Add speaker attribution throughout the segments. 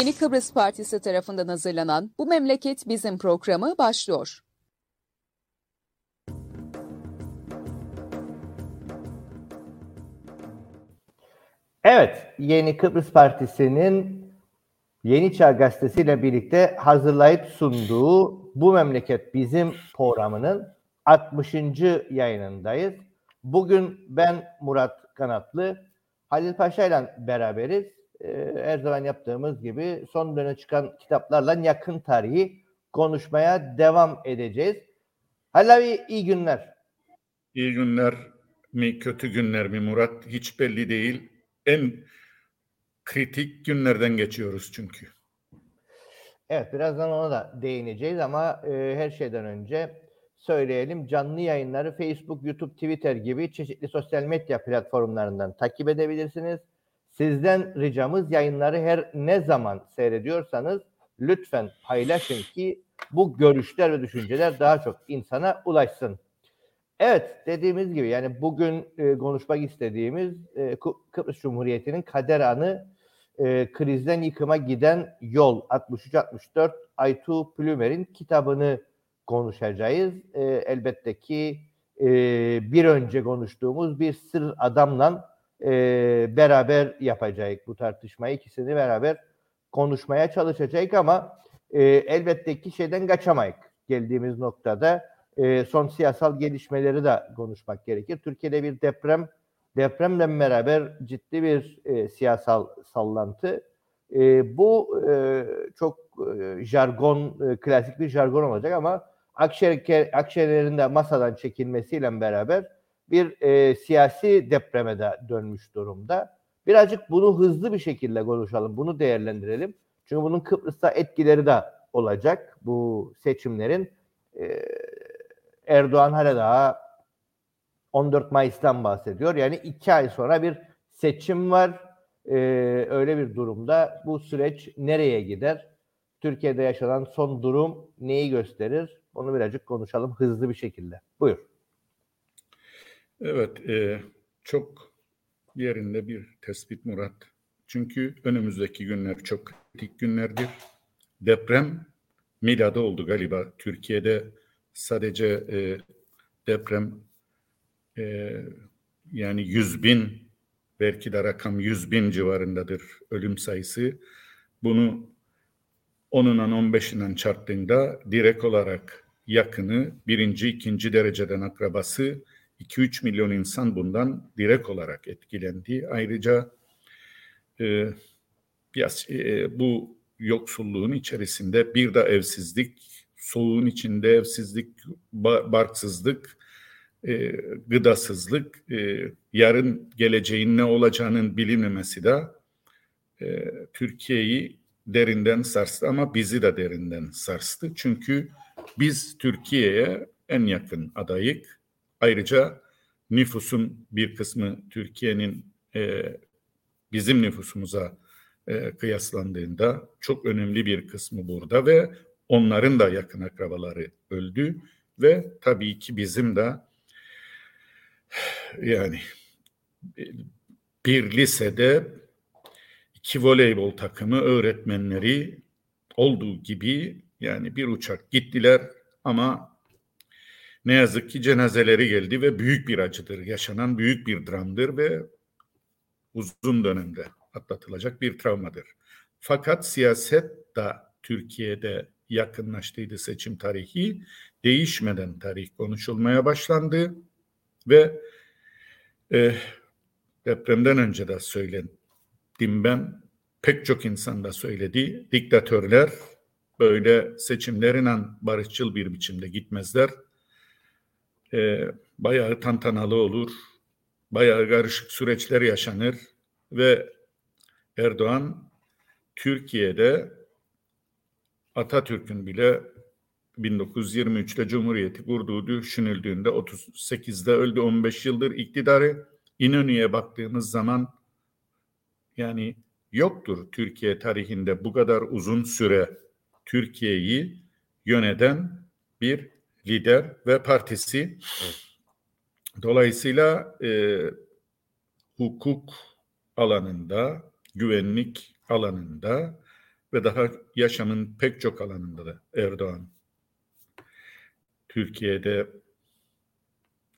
Speaker 1: Yeni Kıbrıs Partisi tarafından hazırlanan Bu Memleket Bizim programı başlıyor.
Speaker 2: Evet, Yeni Kıbrıs Partisi'nin Yeni Çağ Gazetesi ile birlikte hazırlayıp sunduğu Bu Memleket Bizim programının 60. yayınındayız. Bugün ben Murat Kanatlı, Halil Paşa ile beraberiz. Ee, her zaman yaptığımız gibi son dönem çıkan kitaplarla yakın tarihi konuşmaya devam edeceğiz. Halil abi iyi günler.
Speaker 3: İyi günler mi kötü günler mi Murat hiç belli değil. En kritik günlerden geçiyoruz çünkü.
Speaker 2: Evet birazdan ona da değineceğiz ama e, her şeyden önce söyleyelim. Canlı yayınları Facebook, YouTube, Twitter gibi çeşitli sosyal medya platformlarından takip edebilirsiniz. Sizden ricamız yayınları her ne zaman seyrediyorsanız lütfen paylaşın ki bu görüşler ve düşünceler daha çok insana ulaşsın. Evet dediğimiz gibi yani bugün e, konuşmak istediğimiz e, Kıbrıs Cumhuriyeti'nin kader anı e, krizden yıkıma giden yol 63-64 Aytu Plümer'in kitabını konuşacağız. E, elbette ki e, bir önce konuştuğumuz bir sır adamla e, beraber yapacağız bu tartışmayı. ikisini beraber konuşmaya çalışacağız ama e, elbette ki şeyden kaçamayız. Geldiğimiz noktada e, son siyasal gelişmeleri de konuşmak gerekir. Türkiye'de bir deprem depremle beraber ciddi bir e, siyasal sallantı. E, bu e, çok e, jargon, e, klasik bir jargon olacak ama Akşener, Akşener'in de masadan çekilmesiyle beraber bir e, siyasi depreme de dönmüş durumda. Birazcık bunu hızlı bir şekilde konuşalım, bunu değerlendirelim. Çünkü bunun Kıbrıs'ta etkileri de olacak bu seçimlerin. E, Erdoğan hala daha 14 Mayıs'tan bahsediyor. Yani iki ay sonra bir seçim var. Ee, öyle bir durumda bu süreç nereye gider? Türkiye'de yaşanan son durum neyi gösterir? Onu birazcık konuşalım hızlı bir şekilde. Buyur.
Speaker 3: Evet, e, çok yerinde bir tespit Murat. Çünkü önümüzdeki günler çok kritik günlerdir. Deprem Mila'da oldu galiba. Türkiye'de sadece e, deprem e, yani yüz bin belki de rakam yüz bin civarındadır ölüm sayısı. Bunu 10'undan 15'inden çarptığında direkt olarak yakını birinci, ikinci dereceden akrabası 2-3 milyon insan bundan direkt olarak etkilendi. Ayrıca e, biraz, e, bu yoksulluğun içerisinde bir de evsizlik, soğuğun içinde evsizlik, barksızlık, e, gıdasızlık, e, yarın geleceğin ne olacağının bilinmemesi de e, Türkiye'yi derinden sarstı ama bizi de derinden sarstı. Çünkü biz Türkiye'ye en yakın adayık. Ayrıca nüfusun bir kısmı Türkiye'nin e, bizim nüfusumuza e, kıyaslandığında çok önemli bir kısmı burada ve onların da yakın akrabaları öldü ve tabii ki bizim de yani bir lisede iki voleybol takımı öğretmenleri olduğu gibi yani bir uçak gittiler ama ne yazık ki cenazeleri geldi ve büyük bir acıdır. Yaşanan büyük bir dramdır ve uzun dönemde atlatılacak bir travmadır. Fakat siyaset da Türkiye'de yakınlaştıydı seçim tarihi. Değişmeden tarih konuşulmaya başlandı ve e, depremden önce de söyledim ben pek çok insan da söyledi. Diktatörler böyle seçimlerine barışçıl bir biçimde gitmezler. E, bayağı tantanalı olur. Bayağı karışık süreçler yaşanır ve Erdoğan Türkiye'de Atatürk'ün bile 1923'te Cumhuriyeti kurduğu düşünüldüğünde 38'de öldü 15 yıldır iktidarı. İnönü'ye baktığımız zaman yani yoktur Türkiye tarihinde bu kadar uzun süre Türkiye'yi yöneten bir lider ve partisi. Dolayısıyla e, hukuk alanında, güvenlik alanında ve daha yaşamın pek çok alanında da Erdoğan Türkiye'de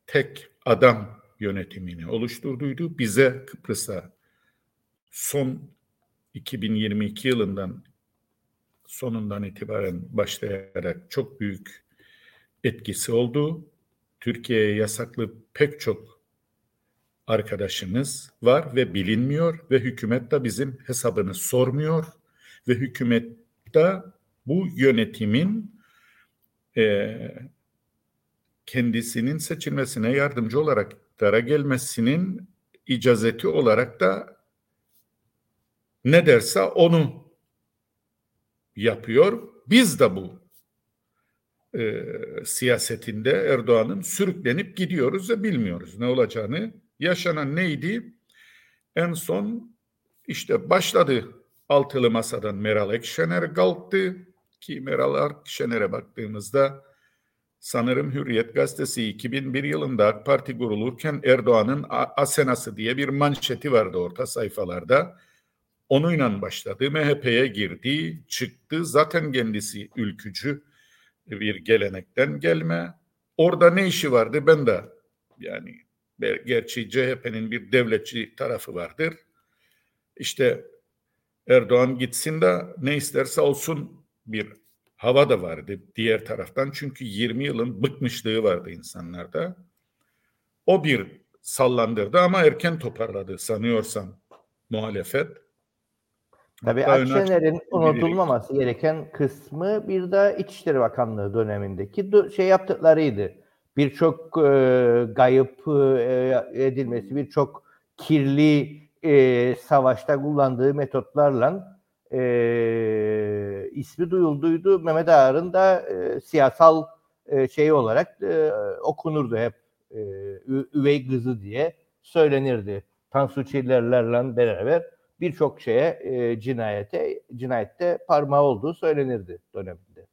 Speaker 3: tek adam yönetimini oluşturduydu. Bize Kıbrıs'a son 2022 yılından sonundan itibaren başlayarak çok büyük etkisi oldu. Türkiye'ye yasaklı pek çok arkadaşımız var ve bilinmiyor ve hükümet de bizim hesabını sormuyor ve hükümet de bu yönetimin e, kendisinin seçilmesine yardımcı olarak iktidara gelmesinin icazeti olarak da ne derse onu yapıyor. Biz de bu e, siyasetinde Erdoğan'ın sürüklenip gidiyoruz ve bilmiyoruz ne olacağını. Yaşanan neydi? En son işte başladı altılı masadan Meral Akşener kalktı ki Meral Akşener'e baktığımızda sanırım Hürriyet Gazetesi 2001 yılında AK Parti kurulurken Erdoğan'ın Asenası diye bir manşeti vardı orta sayfalarda. Onunla başladı. MHP'ye girdi, çıktı. Zaten kendisi ülkücü bir gelenekten gelme. Orada ne işi vardı ben de yani gerçi CHP'nin bir devletçi tarafı vardır. İşte Erdoğan gitsin de ne isterse olsun bir hava da vardı diğer taraftan. Çünkü 20 yılın bıkmışlığı vardı insanlarda. O bir sallandırdı ama erken toparladı sanıyorsam muhalefet.
Speaker 2: Tabii Akşener'in unutulmaması gereken kısmı bir de İçişleri Bakanlığı dönemindeki şey yaptıklarıydı. Birçok e, gayıp e, edilmesi, birçok kirli e, savaşta kullandığı metotlarla e, ismi duyulduydu. Mehmet Ağar'ın da e, siyasal e, şey olarak e, okunurdu hep e, üvey kızı diye söylenirdi. Tansu Çillerlerle beraber birçok şeye e, cinayete cinayette parmağı olduğu söylenirdi döneminde.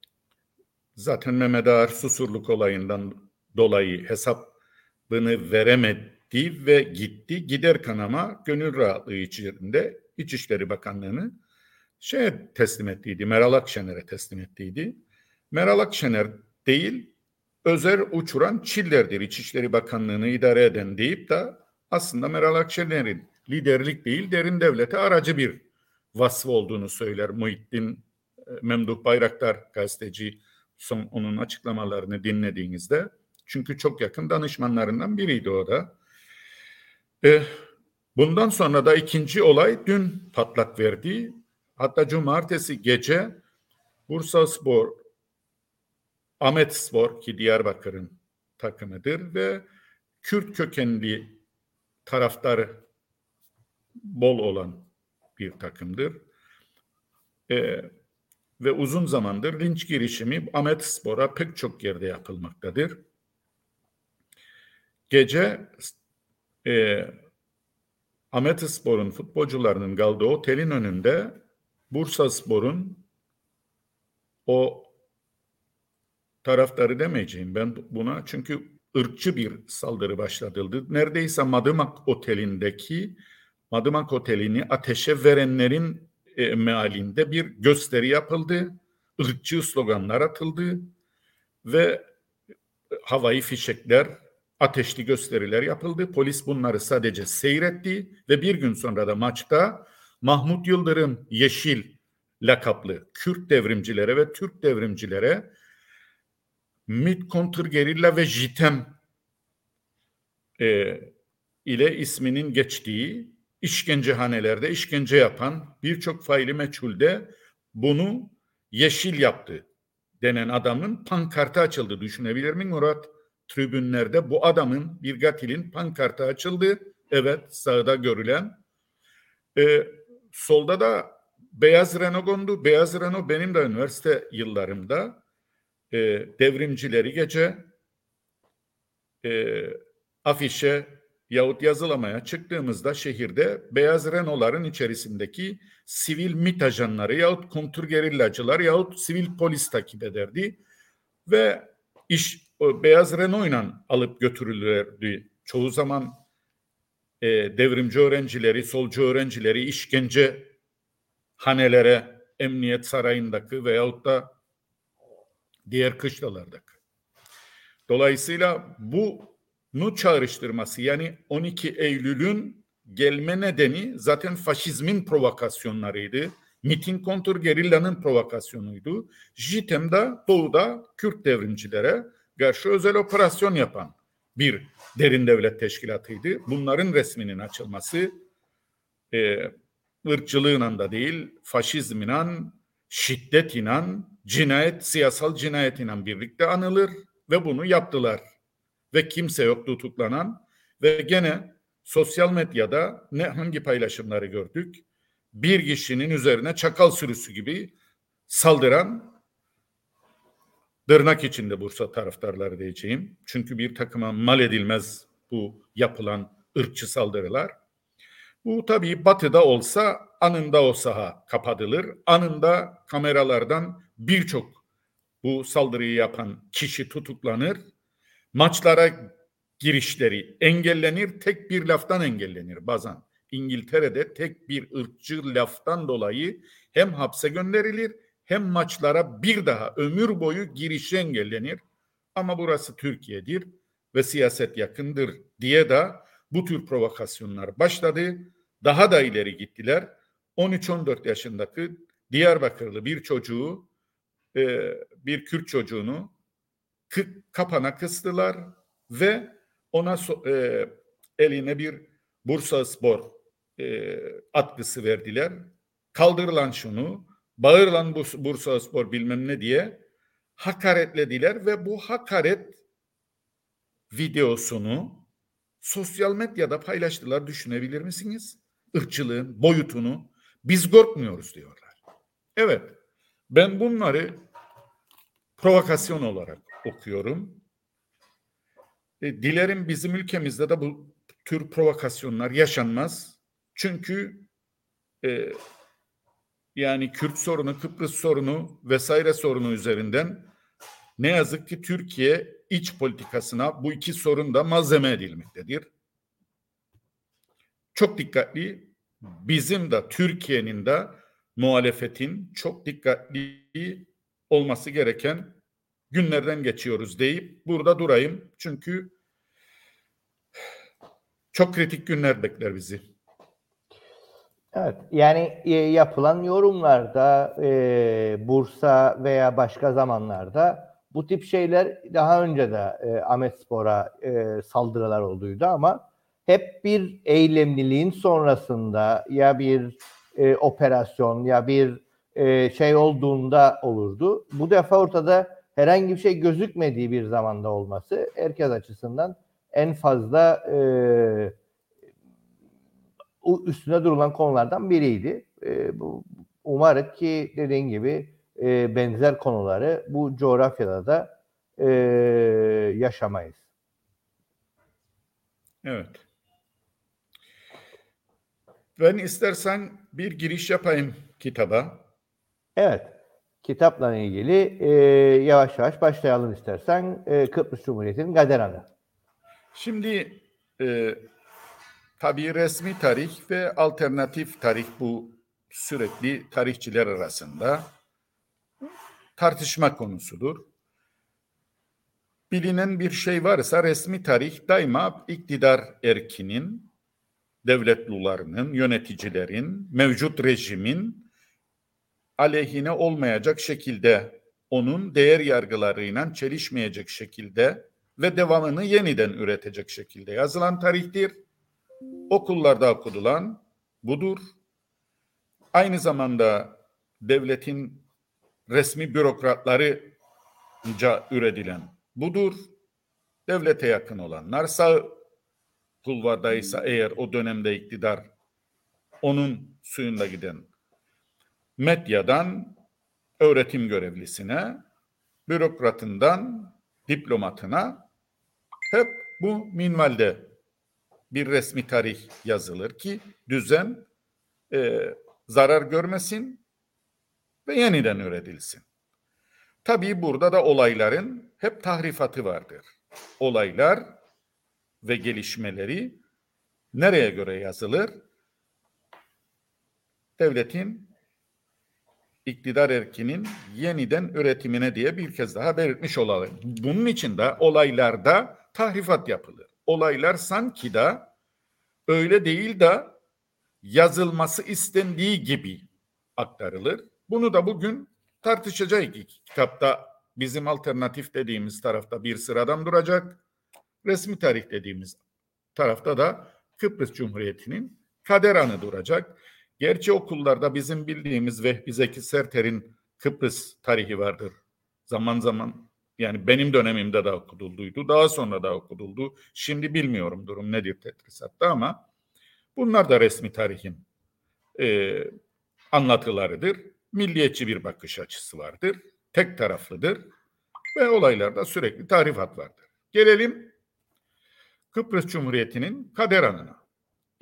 Speaker 3: Zaten Mehmet Ağar Susurluk olayından dolayı hesabını veremedi ve gitti. Gider kanama gönül rahatlığı içerisinde İçişleri Bakanlığı'nı şeye teslim ettiydi. Meral Akşener'e teslim ettiydi. Meral Akşener değil, Özer uçuran Çiller'dir. İçişleri Bakanlığı'nı idare eden deyip de aslında Meral Akşener'in liderlik değil derin devlete aracı bir vasfı olduğunu söyler Muhittin e, Memduh Bayraktar gazeteci son onun açıklamalarını dinlediğinizde. Çünkü çok yakın danışmanlarından biriydi o da. E, bundan sonra da ikinci olay dün patlak verdi. Hatta cumartesi gece Bursa Spor, Ahmet Spor ki Diyarbakır'ın takımıdır ve Kürt kökenli taraftarı bol olan bir takımdır. E, ve uzun zamandır linç girişimi Ahmet Spor'a pek çok yerde yapılmaktadır. Gece e, Ahmet Spor'un futbolcularının kaldığı otelin önünde Bursa Spor'un o taraftarı demeyeceğim ben buna çünkü ırkçı bir saldırı başlatıldı. Neredeyse Madımak Oteli'ndeki Madımak Oteli'ni ateşe verenlerin e, mealinde bir gösteri yapıldı. Irkçı sloganlar atıldı ve havai fişekler, ateşli gösteriler yapıldı. Polis bunları sadece seyretti ve bir gün sonra da maçta Mahmut Yıldırım Yeşil lakaplı Kürt devrimcilere ve Türk devrimcilere MİT kontrgerilla ve JITEM e, ile isminin geçtiği işkencehanelerde işkence yapan birçok faili meçhulde bunu yeşil yaptı denen adamın pankartı açıldı. Düşünebilir miyim Murat? Tribünlerde bu adamın bir gatilin pankartı açıldı. Evet sağda görülen. Ee, solda da Beyaz Renault kondu. Beyaz Renault benim de üniversite yıllarımda e, devrimcileri gece e, afişe yahut yazılamaya çıktığımızda şehirde beyaz Renault'ların içerisindeki sivil MİT ajanları yahut kontrgerillacılar yahut sivil polis takip ederdi ve iş beyaz Renault'la alıp götürülürdü. Çoğu zaman e, devrimci öğrencileri, solcu öğrencileri işkence hanelere Emniyet Sarayı'ndaki veyahut da diğer kışlalardaki. Dolayısıyla bunu çağrıştırması yani 12 Eylül'ün gelme nedeni zaten faşizmin provokasyonlarıydı. Miting kontur gerillanın provokasyonuydu. JITEM de doğuda Kürt devrimcilere karşı özel operasyon yapan bir derin devlet teşkilatıydı. Bunların resminin açılması e, ırkçılığıyla da değil, faşizmle, şiddetiyle, cinayet, siyasal cinayetiyle birlikte anılır ve bunu yaptılar. Ve kimse yok tutuklanan ve gene sosyal medyada ne hangi paylaşımları gördük? Bir kişinin üzerine çakal sürüsü gibi saldıran tırnak içinde Bursa taraftarları diyeceğim. Çünkü bir takıma mal edilmez bu yapılan ırkçı saldırılar. Bu tabii batıda olsa anında o saha kapatılır. Anında kameralardan birçok bu saldırıyı yapan kişi tutuklanır. Maçlara girişleri engellenir. Tek bir laftan engellenir bazen. İngiltere'de tek bir ırkçı laftan dolayı hem hapse gönderilir hem maçlara bir daha ömür boyu girişi engellenir. Ama burası Türkiye'dir ve siyaset yakındır diye de bu tür provokasyonlar başladı. Daha da ileri gittiler. 13-14 yaşındaki Diyarbakırlı bir çocuğu, e, bir Kürt çocuğunu kapana kıstılar ve ona e, eline bir Bursa Spor e, atkısı verdiler. Kaldırılan şunu, bağırılan Bursa Spor bilmem ne diye hakaretlediler ve bu hakaret videosunu sosyal medyada paylaştılar düşünebilir misiniz? Irkçılığın boyutunu biz korkmuyoruz diyorlar. Evet ben bunları provokasyon olarak okuyorum. E, dilerim bizim ülkemizde de bu tür provokasyonlar yaşanmaz. Çünkü e, yani Kürt sorunu, Kıbrıs sorunu vesaire sorunu üzerinden ne yazık ki Türkiye iç politikasına bu iki sorun da malzeme edilmektedir. Çok dikkatli bizim de Türkiye'nin de muhalefetin çok dikkatli olması gereken günlerden geçiyoruz deyip burada durayım. Çünkü çok kritik günler bekler bizi.
Speaker 2: Evet, yani e, yapılan yorumlarda e, Bursa veya başka zamanlarda bu tip şeyler daha önce de e, Ahmet Spor'a e, saldırılar olduydu ama hep bir eylemliliğin sonrasında ya bir e, operasyon ya bir e, şey olduğunda olurdu. Bu defa ortada herhangi bir şey gözükmediği bir zamanda olması herkes açısından en fazla e, üstüne durulan konulardan biriydi. E, bu umarım ki dediğin gibi e, benzer konuları bu coğrafyada da e, yaşamayız.
Speaker 3: Evet. Ben istersen bir giriş yapayım kitaba.
Speaker 2: Evet. Kitapla ilgili e, yavaş yavaş başlayalım istersen. E, Kıbrıs Cumhuriyeti'nin Gaderan'ı.
Speaker 3: Şimdi e, tabii resmi tarih ve alternatif tarih bu sürekli tarihçiler arasında tartışma konusudur. Bilinen bir şey varsa resmi tarih daima iktidar erkinin, devletlularının, yöneticilerin, mevcut rejimin aleyhine olmayacak şekilde onun değer yargılarıyla çelişmeyecek şekilde ve devamını yeniden üretecek şekilde yazılan tarihtir. Okullarda okudulan budur. Aynı zamanda devletin resmi bürokratlarınca üretilen budur. Devlete yakın olanlar sağ kulvardaysa eğer o dönemde iktidar onun suyunda giden medyadan öğretim görevlisine, bürokratından diplomatına hep bu minvalde bir resmi tarih yazılır ki düzen e, zarar görmesin ve yeniden üretilsin. Tabii burada da olayların hep tahrifatı vardır. Olaylar ve gelişmeleri nereye göre yazılır? Devletin iktidar erkinin yeniden üretimine diye bir kez daha belirtmiş olalım. Bunun için de olaylarda tahrifat yapılır. Olaylar sanki de öyle değil de yazılması istendiği gibi aktarılır. Bunu da bugün tartışacağız. Kitapta bizim alternatif dediğimiz tarafta bir sıradan duracak. Resmi tarih dediğimiz tarafta da Kıbrıs Cumhuriyeti'nin kader anı duracak. Gerçi okullarda bizim bildiğimiz Vehbi Zeki Serter'in Kıbrıs tarihi vardır. Zaman zaman yani benim dönemimde de okudulduydu. Daha sonra da okuduldu. Şimdi bilmiyorum durum nedir Tetrisat'ta ama bunlar da resmi tarihin e, anlatılarıdır. Milliyetçi bir bakış açısı vardır. Tek taraflıdır. Ve olaylarda sürekli tarifat vardır. Gelelim Kıbrıs Cumhuriyeti'nin kader anına.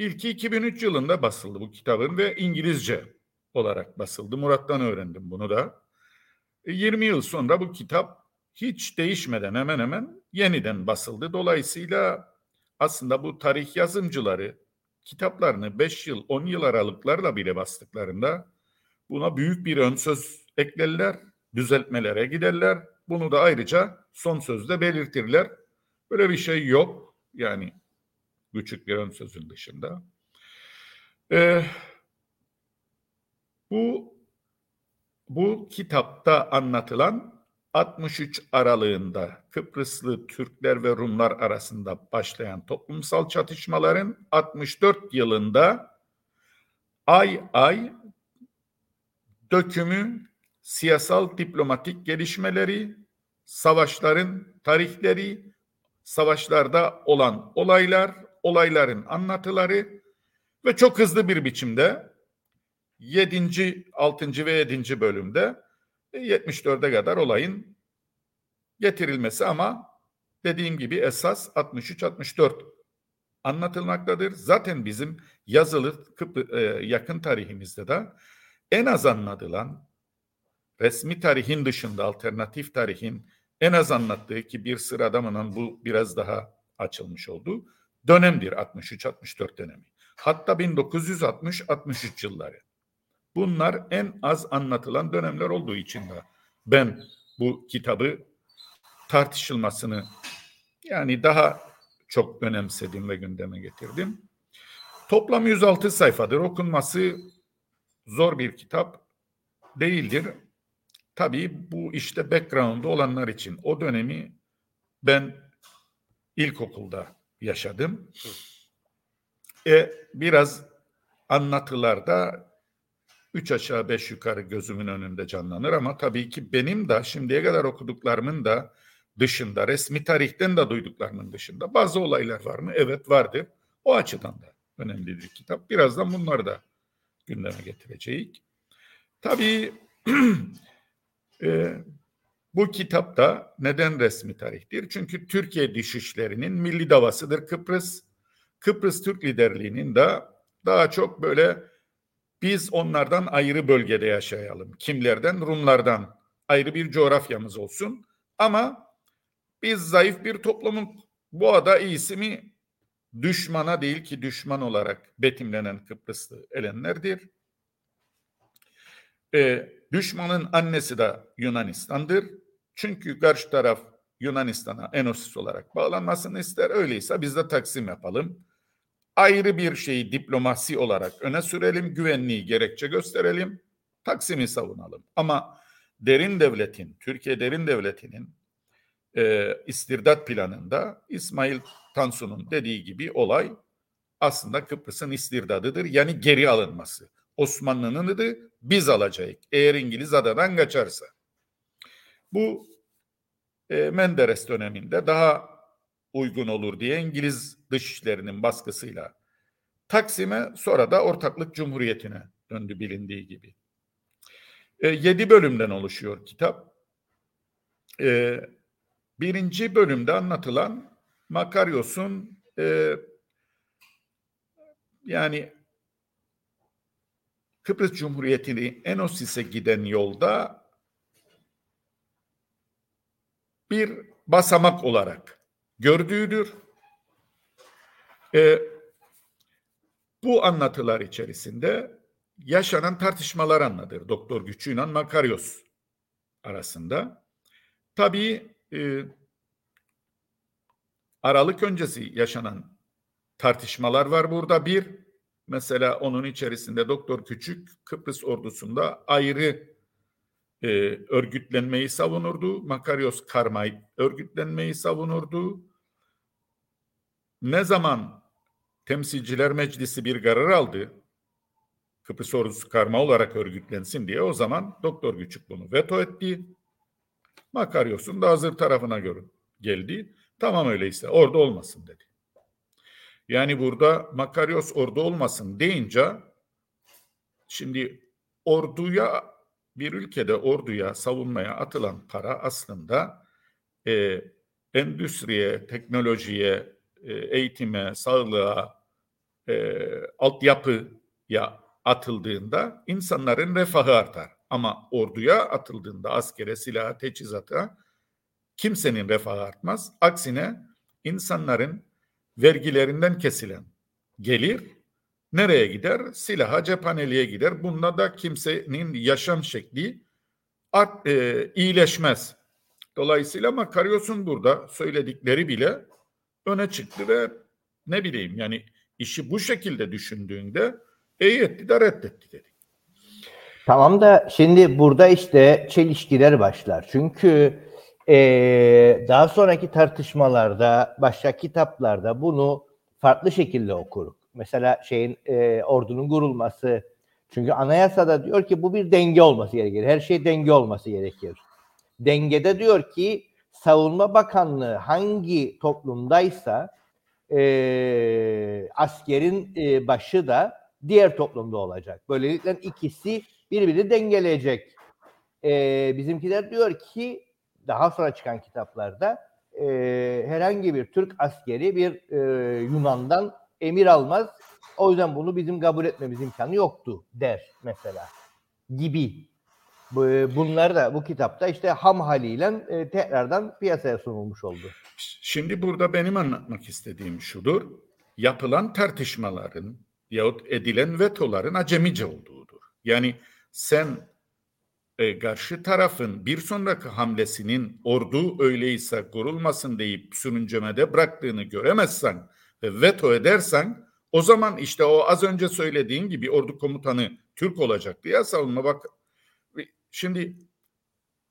Speaker 3: İlki 2003 yılında basıldı bu kitabın ve İngilizce olarak basıldı. Murat'tan öğrendim bunu da. 20 e, yıl sonra bu kitap hiç değişmeden hemen hemen yeniden basıldı. Dolayısıyla aslında bu tarih yazımcıları kitaplarını 5 yıl, 10 yıl aralıklarla bile bastıklarında buna büyük bir ön söz eklerler, düzeltmelere giderler. Bunu da ayrıca son sözde belirtirler. Böyle bir şey yok. Yani küçük bir ön sözün dışında. Ee, bu bu kitapta anlatılan 63 aralığında Kıbrıslı Türkler ve Rumlar arasında başlayan toplumsal çatışmaların 64 yılında ay ay dökümü, siyasal diplomatik gelişmeleri, savaşların tarihleri, savaşlarda olan olaylar, olayların anlatıları ve çok hızlı bir biçimde 7. 6. ve 7. bölümde 74'e kadar olayın getirilmesi ama dediğim gibi esas 63-64 anlatılmaktadır. Zaten bizim yazılı e, yakın tarihimizde de en az anlatılan resmi tarihin dışında alternatif tarihin en az anlattığı ki bir sıra adamının bu biraz daha açılmış oldu. Dönemdir 63-64 dönemi. Hatta 1960-63 yılları. Bunlar en az anlatılan dönemler olduğu için de ben bu kitabı tartışılmasını yani daha çok önemsedim ve gündeme getirdim. Toplam 106 sayfadır. Okunması zor bir kitap değildir. Tabii bu işte background'da olanlar için o dönemi ben ilkokulda yaşadım. E, biraz anlatılarda üç aşağı beş yukarı gözümün önünde canlanır ama tabii ki benim de şimdiye kadar okuduklarımın da dışında, resmi tarihten de duyduklarımın dışında bazı olaylar var mı? Evet vardır. O açıdan da önemli bir kitap. Birazdan bunları da gündeme getireceğiz. Tabii e, bu kitapta neden resmi tarihtir? Çünkü Türkiye dışişlerinin milli davasıdır Kıbrıs. Kıbrıs Türk liderliğinin de daha çok böyle biz onlardan ayrı bölgede yaşayalım. Kimlerden? Rumlardan ayrı bir coğrafyamız olsun. Ama biz zayıf bir toplumun bu ada iyisi mi düşmana değil ki düşman olarak betimlenen Kıbrıslı elenlerdir. Ee, düşmanın annesi de Yunanistan'dır. Çünkü karşı taraf Yunanistan'a enosis olarak bağlanmasını ister. Öyleyse biz de taksim yapalım ayrı bir şeyi diplomasi olarak öne sürelim, güvenliği gerekçe gösterelim, Taksim'i savunalım. Ama derin devletin, Türkiye derin devletinin e, istirdat planında İsmail Tansu'nun dediği gibi olay aslında Kıbrıs'ın istirdadıdır. Yani geri alınması. Osmanlı'nın adı biz alacağız. Eğer İngiliz adadan kaçarsa. Bu e, Menderes döneminde daha uygun olur diye İngiliz dışişlerinin baskısıyla Taksim'e sonra da ortaklık cumhuriyetine döndü bilindiği gibi. E, yedi bölümden oluşuyor kitap. E, birinci bölümde anlatılan Makaryos'un e, yani Kıbrıs Cumhuriyeti'ni Enosis'e giden yolda bir basamak olarak gördüğüdür. E, bu anlatılar içerisinde yaşanan tartışmalar anlatır. Doktor Güçlü ile Makaryos arasında. Tabii e, Aralık öncesi yaşanan tartışmalar var burada. Bir, mesela onun içerisinde Doktor Küçük Kıbrıs ordusunda ayrı e, örgütlenmeyi savunurdu. Makaryos Karmay örgütlenmeyi savunurdu. Ne zaman Temsilciler Meclisi bir karar aldı, Kıbrıs ordusu karma olarak örgütlensin diye o zaman Doktor Küçük bunu veto etti. Makaryos'un da hazır tarafına göre geldi. Tamam öyleyse orada olmasın dedi. Yani burada Makaryos orada olmasın deyince şimdi orduya bir ülkede orduya savunmaya atılan para aslında e, endüstriye, teknolojiye, e, eğitime, sağlığa, e, altyapıya atıldığında insanların refahı artar. Ama orduya atıldığında askere, silaha, teçhizata kimsenin refahı artmaz. Aksine insanların vergilerinden kesilen gelir nereye gider? Silaha, cephaneliğe gider. Bunda da kimsenin yaşam şekli art, e, iyileşmez. Dolayısıyla Makaryos'un burada söyledikleri bile öne çıktı ve ne bileyim yani işi bu şekilde düşündüğünde iyi etti de reddetti dedik.
Speaker 2: Tamam da şimdi burada işte çelişkiler başlar. Çünkü ee, daha sonraki tartışmalarda, başka kitaplarda bunu farklı şekilde okuruk. Mesela şeyin e, ordunun kurulması. Çünkü anayasada diyor ki bu bir denge olması gerekir. Her şey denge olması gerekir. Dengede diyor ki Savunma Bakanlığı hangi toplumdaysa e, askerin e, başı da diğer toplumda olacak. Böylelikle ikisi birbirini dengeleyecek. E, bizimkiler diyor ki daha sonra çıkan kitaplarda e, herhangi bir Türk askeri bir e, Yunan'dan emir almaz. O yüzden bunu bizim kabul etmemiz imkanı yoktu der mesela gibi. Bunlar da bu kitapta işte ham haliyle e, tekrardan piyasaya sunulmuş oldu.
Speaker 3: Şimdi burada benim anlatmak istediğim şudur. Yapılan tartışmaların yahut edilen vetoların acemice olduğudur. Yani sen e, karşı tarafın bir sonraki hamlesinin ordu öyleyse kurulmasın deyip sürüncemede bıraktığını göremezsen veto edersen o zaman işte o az önce söylediğin gibi ordu komutanı Türk olacaktı ya savunma bak Şimdi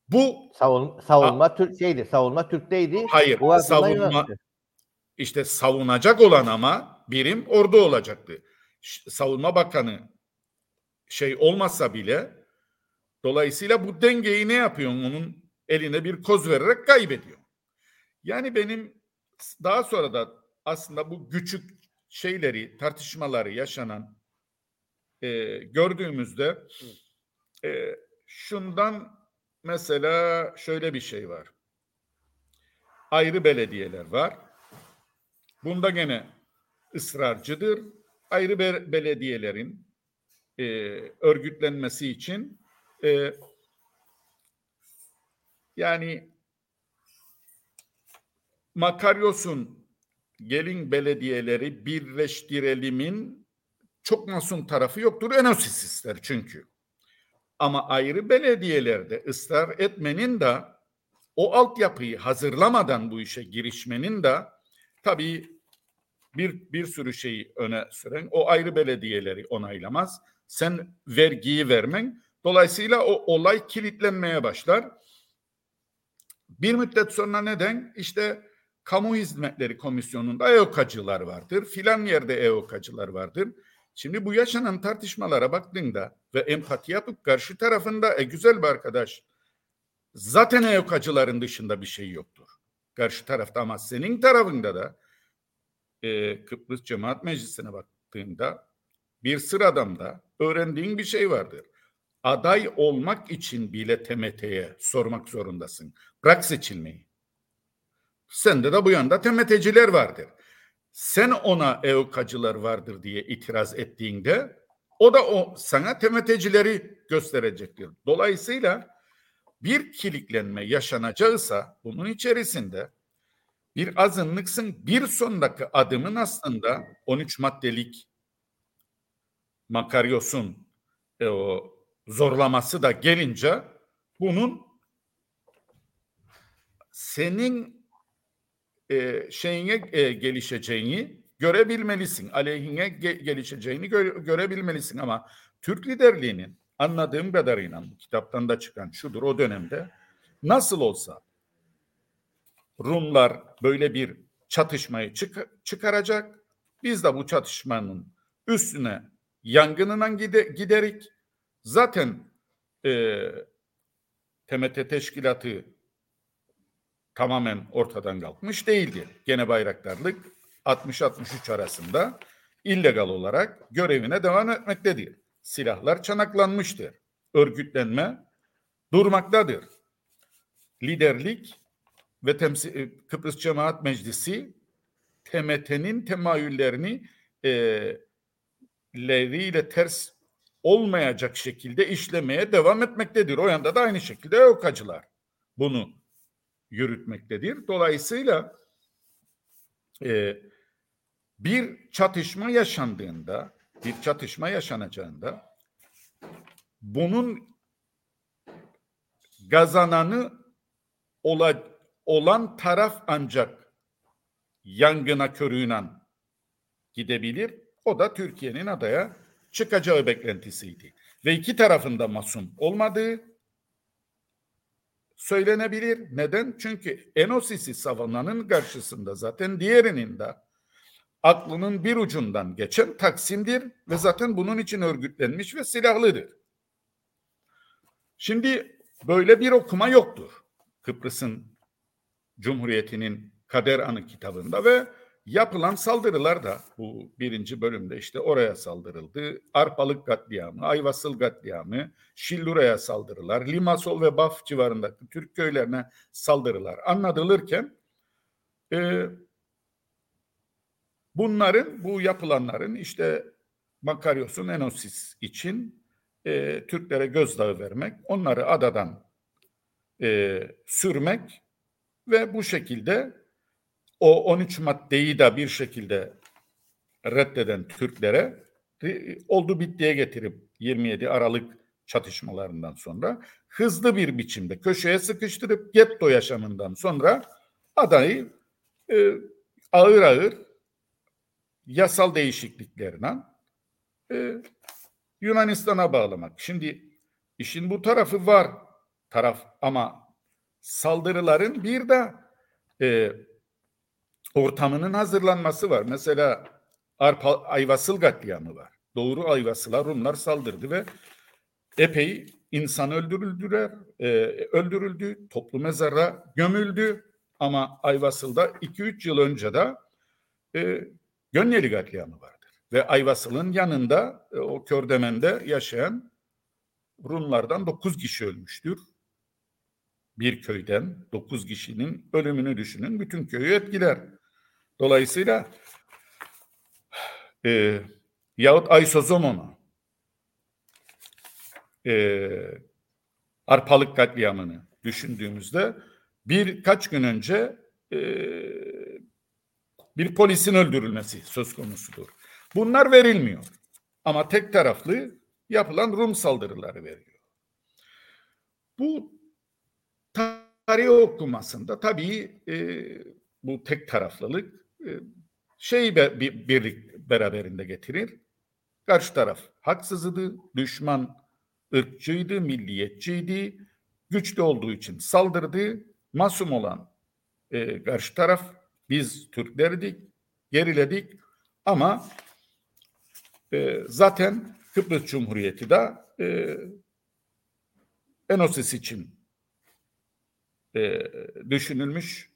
Speaker 3: bu
Speaker 2: Savun, savunma a, Türk şeydi. Savunma Türk'teydi.
Speaker 3: Hayır. Bu savunma işte savunacak olan ama birim ordu olacaktı. Savunma Bakanı şey olmasa bile dolayısıyla bu dengeyi ne yapıyor? Onun eline bir koz vererek kaybediyor. Yani benim daha sonra da aslında bu küçük şeyleri, tartışmaları yaşanan e, gördüğümüzde e, Şundan mesela şöyle bir şey var. Ayrı belediyeler var. Bunda gene ısrarcıdır. Ayrı be belediyelerin e, örgütlenmesi için e, yani Makaryos'un gelin belediyeleri birleştirelimin çok masum tarafı yoktur. Enosis ister çünkü. Ama ayrı belediyelerde ısrar etmenin de o altyapıyı hazırlamadan bu işe girişmenin de tabii bir bir sürü şeyi öne süren o ayrı belediyeleri onaylamaz. Sen vergiyi vermen dolayısıyla o olay kilitlenmeye başlar. Bir müddet sonra neden? İşte kamu hizmetleri komisyonunda EOKA'cılar vardır. Filan yerde EOKA'cılar vardır. Şimdi bu yaşanan tartışmalara baktığında ve empati yapıp karşı tarafında e güzel bir arkadaş zaten EOK'acıların dışında bir şey yoktur. Karşı tarafta ama senin tarafında da e, Kıbrıs Cemaat Meclisi'ne baktığında bir sıradamda öğrendiğin bir şey vardır. Aday olmak için bile TMT'ye sormak zorundasın. Bırak seçilmeyi. Sende de bu yanda TMT'ciler vardır sen ona EOK'acılar vardır diye itiraz ettiğinde o da o sana TMT'cileri gösterecektir. Dolayısıyla bir kiliklenme yaşanacaksa bunun içerisinde bir azınlıksın bir sonraki adımın aslında 13 maddelik Makaryos'un e, o zorlaması da gelince bunun senin e, şeyine e, gelişeceğini görebilmelisin. Aleyhine ge- gelişeceğini gö- görebilmelisin ama Türk liderliğinin anladığım kadarıyla kitaptan da çıkan şudur o dönemde nasıl olsa Rumlar böyle bir çatışmayı çık- çıkaracak. Biz de bu çatışmanın üstüne yangınına gide- giderik. Zaten e, TMT teşkilatı tamamen ortadan kalkmış değildi. Gene bayraktarlık 60-63 arasında illegal olarak görevine devam etmektedir. Silahlar çanaklanmıştır. Örgütlenme durmaktadır. Liderlik ve temsil, e, Kıbrıs Cemaat Meclisi TMT'nin temayüllerini e, leriyle ters olmayacak şekilde işlemeye devam etmektedir. O yanda da aynı şekilde EOKA'cılar bunu yürütmektedir. Dolayısıyla e, bir çatışma yaşandığında, bir çatışma yaşanacağında bunun kazananı ola, olan taraf ancak yangına körüğüyle gidebilir. O da Türkiye'nin adaya çıkacağı beklentisiydi. Ve iki tarafında masum olmadığı söylenebilir. Neden? Çünkü Enosis'i savunanın karşısında zaten diğerinin de aklının bir ucundan geçen Taksim'dir ve zaten bunun için örgütlenmiş ve silahlıdır. Şimdi böyle bir okuma yoktur. Kıbrıs'ın Cumhuriyeti'nin Kader Anı kitabında ve yapılan saldırılar da bu birinci bölümde işte oraya saldırıldı. Arpalık katliamı, Ayvasıl katliamı, Şillura'ya saldırılar, Limasol ve Baf civarındaki Türk köylerine saldırılar anlatılırken e, bunların, bu yapılanların işte Makaryos'un Enosis için e, Türklere gözdağı vermek, onları adadan e, sürmek ve bu şekilde o 13 maddeyi de bir şekilde reddeden Türklere e, oldu bittiye getirip 27 Aralık çatışmalarından sonra hızlı bir biçimde köşeye sıkıştırıp getto yaşamından sonra adayı e, ağır ağır yasal değişikliklerine e, Yunanistan'a bağlamak. Şimdi işin bu tarafı var taraf ama saldırıların bir de e, ortamının hazırlanması var. Mesela Arpa, Ayvasıl katliamı var. Doğru Ayvasıl'a Rumlar saldırdı ve epey insan öldürüldüler, e, öldürüldü, toplu mezara gömüldü. Ama Ayvasıl'da 2-3 yıl önce de e, Gönyeli katliamı vardır. Ve Ayvasıl'ın yanında e, o Kördemen'de yaşayan Rumlardan 9 kişi ölmüştür. Bir köyden 9 kişinin ölümünü düşünün. Bütün köyü etkiler. Dolayısıyla e, yahut Aysozomon'u e, Arpalık katliamını düşündüğümüzde birkaç gün önce e, bir polisin öldürülmesi söz konusudur. Bunlar verilmiyor. Ama tek taraflı yapılan Rum saldırıları veriyor. Bu tarih okumasında tabii e, bu tek taraflılık şeyi be, bir, birlik beraberinde getirir. Karşı taraf haksızdı, düşman ırkçıydı, milliyetçiydi, güçlü olduğu için saldırdı, masum olan e, karşı taraf biz Türklerdik, geriledik ama e, zaten Kıbrıs Cumhuriyeti de e, Enosis için e, düşünülmüş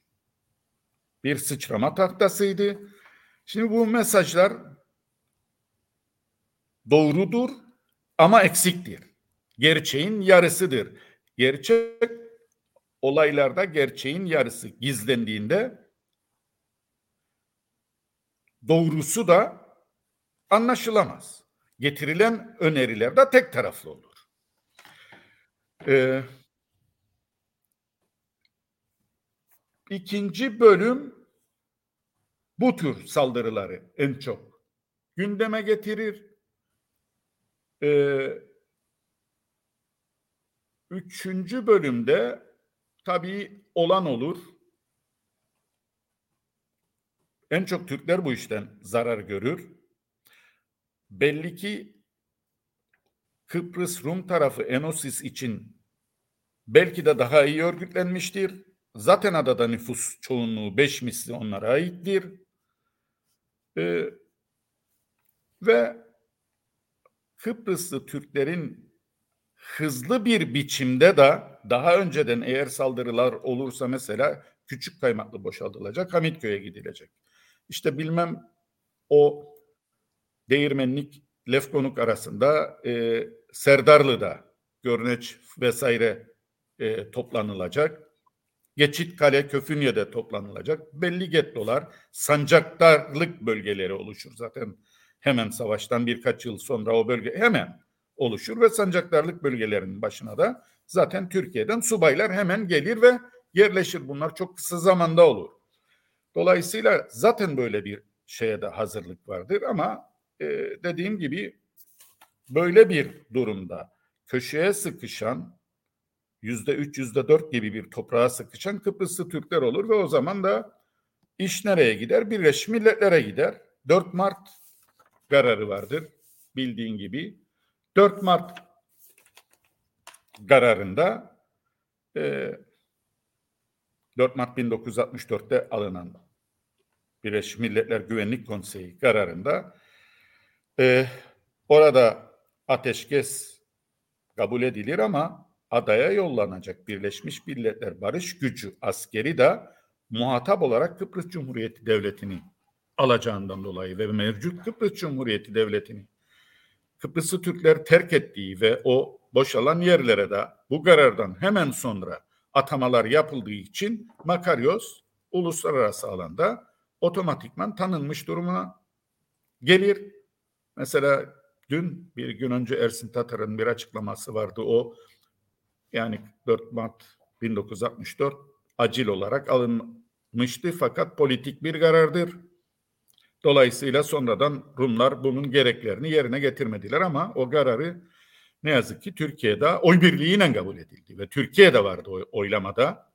Speaker 3: bir sıçrama tahtasıydı. Şimdi bu mesajlar doğrudur ama eksiktir. Gerçeğin yarısıdır. Gerçek olaylarda gerçeğin yarısı gizlendiğinde doğrusu da anlaşılamaz. Getirilen öneriler de tek taraflı olur. Ee, ikinci bölüm bu tür saldırıları en çok gündeme getirir. Ee, üçüncü bölümde tabii olan olur. En çok Türkler bu işten zarar görür. Belli ki Kıbrıs Rum tarafı Enosis için belki de daha iyi örgütlenmiştir. Zaten adada nüfus çoğunluğu beş misli onlara aittir. Ee, ve Kıbrıslı Türklerin hızlı bir biçimde de daha önceden eğer saldırılar olursa mesela küçük kaymaklı boşaltılacak, Hamitköy'e gidilecek. İşte bilmem o Değirmenlik Lefkonuk arasında e, Serdarlı'da Görneç vesaire e, toplanılacak. Geçit Kale Köfünye'de toplanılacak. Belli gettolar, sancaktarlık bölgeleri oluşur zaten. Hemen savaştan birkaç yıl sonra o bölge hemen oluşur ve sancaktarlık bölgelerinin başına da zaten Türkiye'den subaylar hemen gelir ve yerleşir. Bunlar çok kısa zamanda olur. Dolayısıyla zaten böyle bir şeye de hazırlık vardır ama e, dediğim gibi böyle bir durumda köşeye sıkışan yüzde üç, yüzde dört gibi bir toprağa sıkışan Kıbrıslı Türkler olur ve o zaman da iş nereye gider? Birleşmiş Milletler'e gider. 4 Mart kararı vardır bildiğin gibi. 4 Mart kararında e, 4 Mart 1964'te alınan Birleşmiş Milletler Güvenlik Konseyi kararında e, orada ateşkes kabul edilir ama adaya yollanacak Birleşmiş Milletler Barış Gücü askeri de muhatap olarak Kıbrıs Cumhuriyeti Devleti'ni alacağından dolayı ve mevcut Kıbrıs Cumhuriyeti Devleti'ni Kıbrıslı Türkler terk ettiği ve o boşalan yerlere de bu karardan hemen sonra atamalar yapıldığı için Makaryos uluslararası alanda otomatikman tanınmış durumuna gelir. Mesela dün bir gün önce Ersin Tatar'ın bir açıklaması vardı. O yani 4 Mart 1964 acil olarak alınmıştı fakat politik bir karardır. Dolayısıyla sonradan Rumlar bunun gereklerini yerine getirmediler ama o kararı ne yazık ki Türkiye'de oy birliğiyle kabul edildi ve Türkiye'de vardı o oylamada.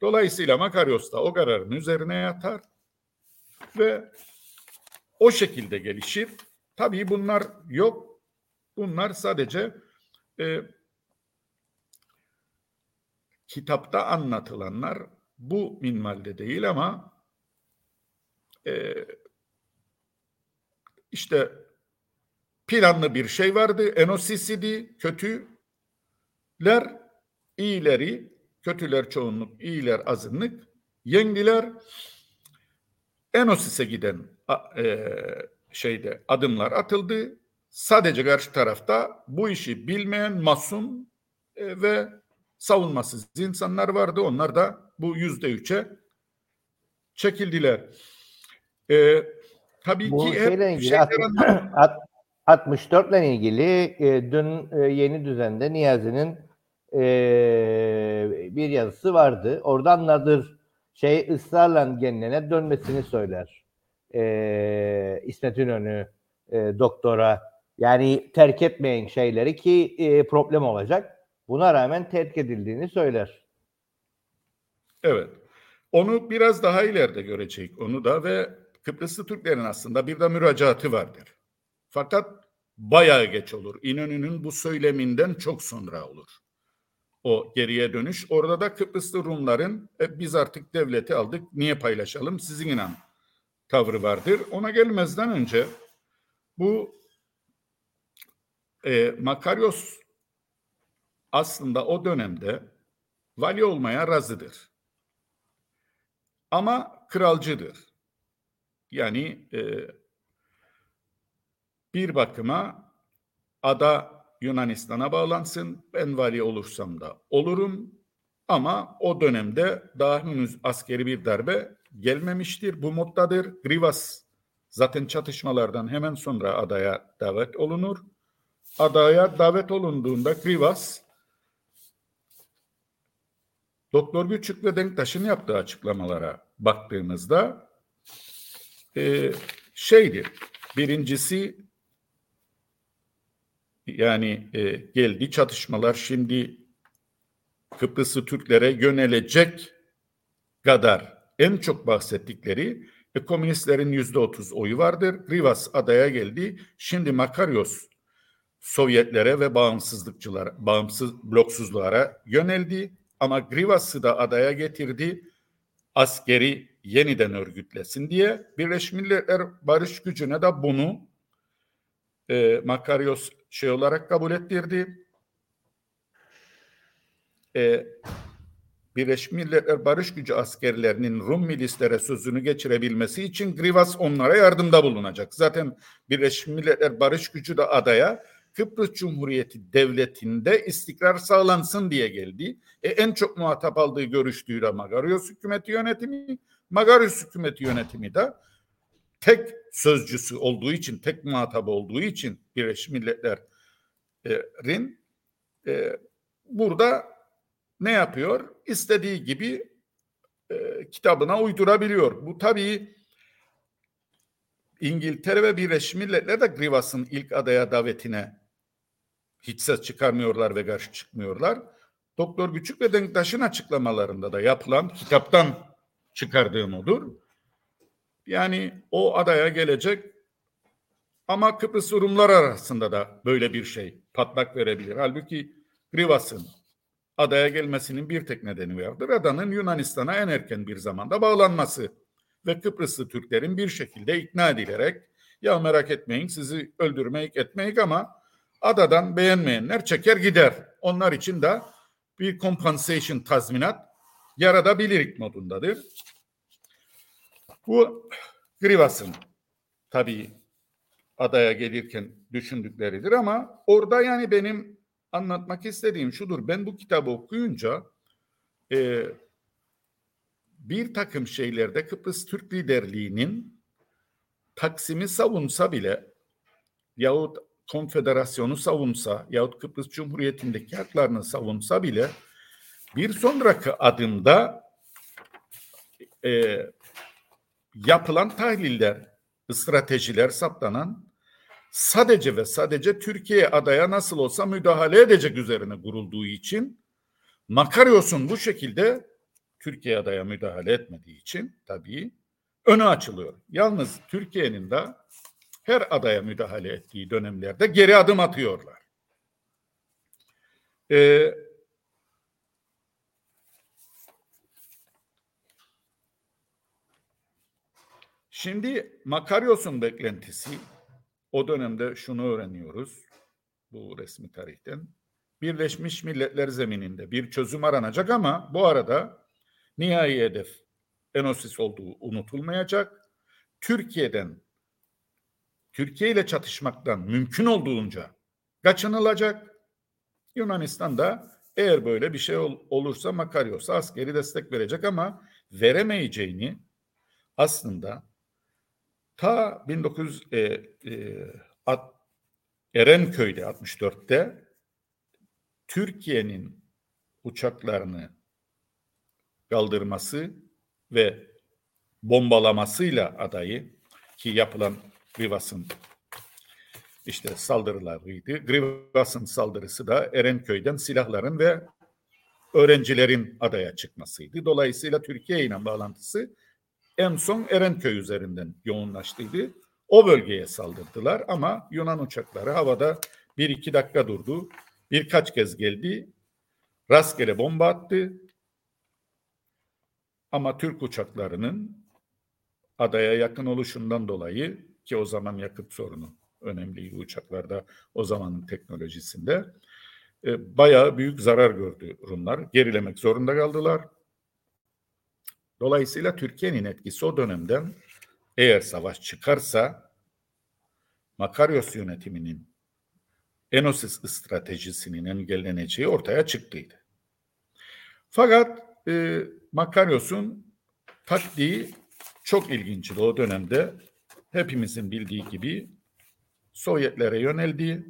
Speaker 3: Dolayısıyla Makaryos da o kararın üzerine yatar ve o şekilde gelişir. Tabii bunlar yok. Bunlar sadece e, kitapta anlatılanlar bu minvalde değil ama e, işte planlı bir şey vardı. Enosisidi, kötüler, iyileri, kötüler çoğunluk, iyiler azınlık, yengiler, Enosis'e giden e, şeyde adımlar atıldı. Sadece karşı tarafta bu işi bilmeyen masum e, ve savunmasız insanlar vardı. Onlar da bu yüzde üçe çekildiler. E, tabii
Speaker 2: bu
Speaker 3: ki hep
Speaker 2: ilgili,
Speaker 3: şeyler
Speaker 2: 64 ile ilgili e, dün e, yeni düzende Niyazi'nin e, bir yazısı vardı. Oradan Nadir şey ısrarla genline dönmesini söyler. E, İsmet İnönü e, doktora yani terk etmeyin şeyleri ki e, problem olacak. Buna rağmen terk edildiğini söyler.
Speaker 3: Evet. Onu biraz daha ileride görecek onu da ve Kıbrıslı Türklerin aslında bir de müracaatı vardır. Fakat bayağı geç olur. İnönü'nün bu söyleminden çok sonra olur. O geriye dönüş. Orada da Kıbrıslı Rumların e, biz artık devleti aldık niye paylaşalım sizin inan tavrı vardır. Ona gelmezden önce bu e, Makaryos aslında o dönemde vali olmaya razıdır. Ama kralcıdır. Yani e, bir bakıma ada Yunanistan'a bağlansın. Ben vali olursam da olurum. Ama o dönemde daha henüz askeri bir darbe gelmemiştir. Bu moddadır. Grivas zaten çatışmalardan hemen sonra adaya davet olunur. Adaya davet olunduğunda Grivas Doktor Güçük ve Denktaş'ın yaptığı açıklamalara baktığımızda e, şeydir. Birincisi yani e, geldi çatışmalar şimdi Kıbrıslı Türklere yönelecek kadar en çok bahsettikleri e, komünistlerin yüzde otuz oyu vardır. Rivas adaya geldi. Şimdi Makaryos Sovyetlere ve bağımsızlıkçılar, bağımsız bloksuzlara yöneldi. Ama Grivas'ı da adaya getirdi. Askeri yeniden örgütlesin diye Birleşmiş Milletler Barış Gücü'ne de bunu e, Makaryos şey olarak kabul ettirdi. E, Birleşmiş Milletler Barış Gücü askerlerinin Rum milislere sözünü geçirebilmesi için Grivas onlara yardımda bulunacak. Zaten Birleşmiş Milletler Barış Gücü de adaya Kıbrıs Cumhuriyeti Devleti'nde istikrar sağlansın diye geldi. E, en çok muhatap aldığı görüştüğü de Magarios hükümeti yönetimi. Magarios hükümeti yönetimi de tek sözcüsü olduğu için, tek muhatabı olduğu için Birleşmiş Milletler'in e, burada ne yapıyor? İstediği gibi e, kitabına uydurabiliyor. Bu tabii İngiltere ve Birleşmiş Milletler de Grivas'ın ilk adaya davetine hiç ses çıkarmıyorlar ve karşı çıkmıyorlar. Doktor Küçük ve Denktaş'ın açıklamalarında da yapılan kitaptan çıkardığım odur. Yani o adaya gelecek ama Kıbrıs Rumlar arasında da böyle bir şey patlak verebilir. Halbuki Grivas'ın adaya gelmesinin bir tek nedeni vardır. Adanın Yunanistan'a en erken bir zamanda bağlanması ve Kıbrıslı Türklerin bir şekilde ikna edilerek ya merak etmeyin sizi öldürmeyik etmeyik ama adadan beğenmeyenler çeker gider. Onlar için de bir compensation tazminat yaratabilirik modundadır. Bu Grivas'ın tabii adaya gelirken düşündükleridir ama orada yani benim anlatmak istediğim şudur. Ben bu kitabı okuyunca e, bir takım şeylerde Kıbrıs Türk liderliğinin Taksim'i savunsa bile yahut konfederasyonu savunsa yahut Kıbrıs Cumhuriyeti'ndeki haklarını savunsa bile bir sonraki adımda e, yapılan tahliller, stratejiler saptanan sadece ve sadece Türkiye adaya nasıl olsa müdahale edecek üzerine kurulduğu için Makaryos'un bu şekilde Türkiye adaya müdahale etmediği için tabii önü açılıyor. Yalnız Türkiye'nin de her adaya müdahale ettiği dönemlerde geri adım atıyorlar. Ee, şimdi Makaryos'un beklentisi o dönemde şunu öğreniyoruz bu resmi tarihten. Birleşmiş Milletler zemininde bir çözüm aranacak ama bu arada nihai hedef Enosis olduğu unutulmayacak. Türkiye'den Türkiye ile çatışmaktan mümkün olduğunca kaçınılacak. Yunanistan da eğer böyle bir şey ol, olursa Makaryos'a askeri destek verecek ama veremeyeceğini aslında ta 19 e, e, at, Erenköy'de 64'te Türkiye'nin uçaklarını kaldırması ve bombalamasıyla adayı ki yapılan Grivas'ın işte saldırılarıydı. Grivas'ın saldırısı da Erenköy'den silahların ve öğrencilerin adaya çıkmasıydı. Dolayısıyla Türkiye ile bağlantısı en son Erenköy üzerinden yoğunlaştıydı. O bölgeye saldırdılar ama Yunan uçakları havada bir iki dakika durdu. Birkaç kez geldi. Rastgele bomba attı. Ama Türk uçaklarının adaya yakın oluşundan dolayı ki o zaman yakıt sorunu önemliydi uçaklarda o zamanın teknolojisinde. E, bayağı büyük zarar gördü Rumlar. Gerilemek zorunda kaldılar. Dolayısıyla Türkiye'nin etkisi o dönemden eğer savaş çıkarsa Makaryos yönetiminin Enosis stratejisinin engelleneceği ortaya çıktıydı. Fakat e, Makaryos'un taktiği çok ilginçti o dönemde hepimizin bildiği gibi Sovyetlere yöneldi.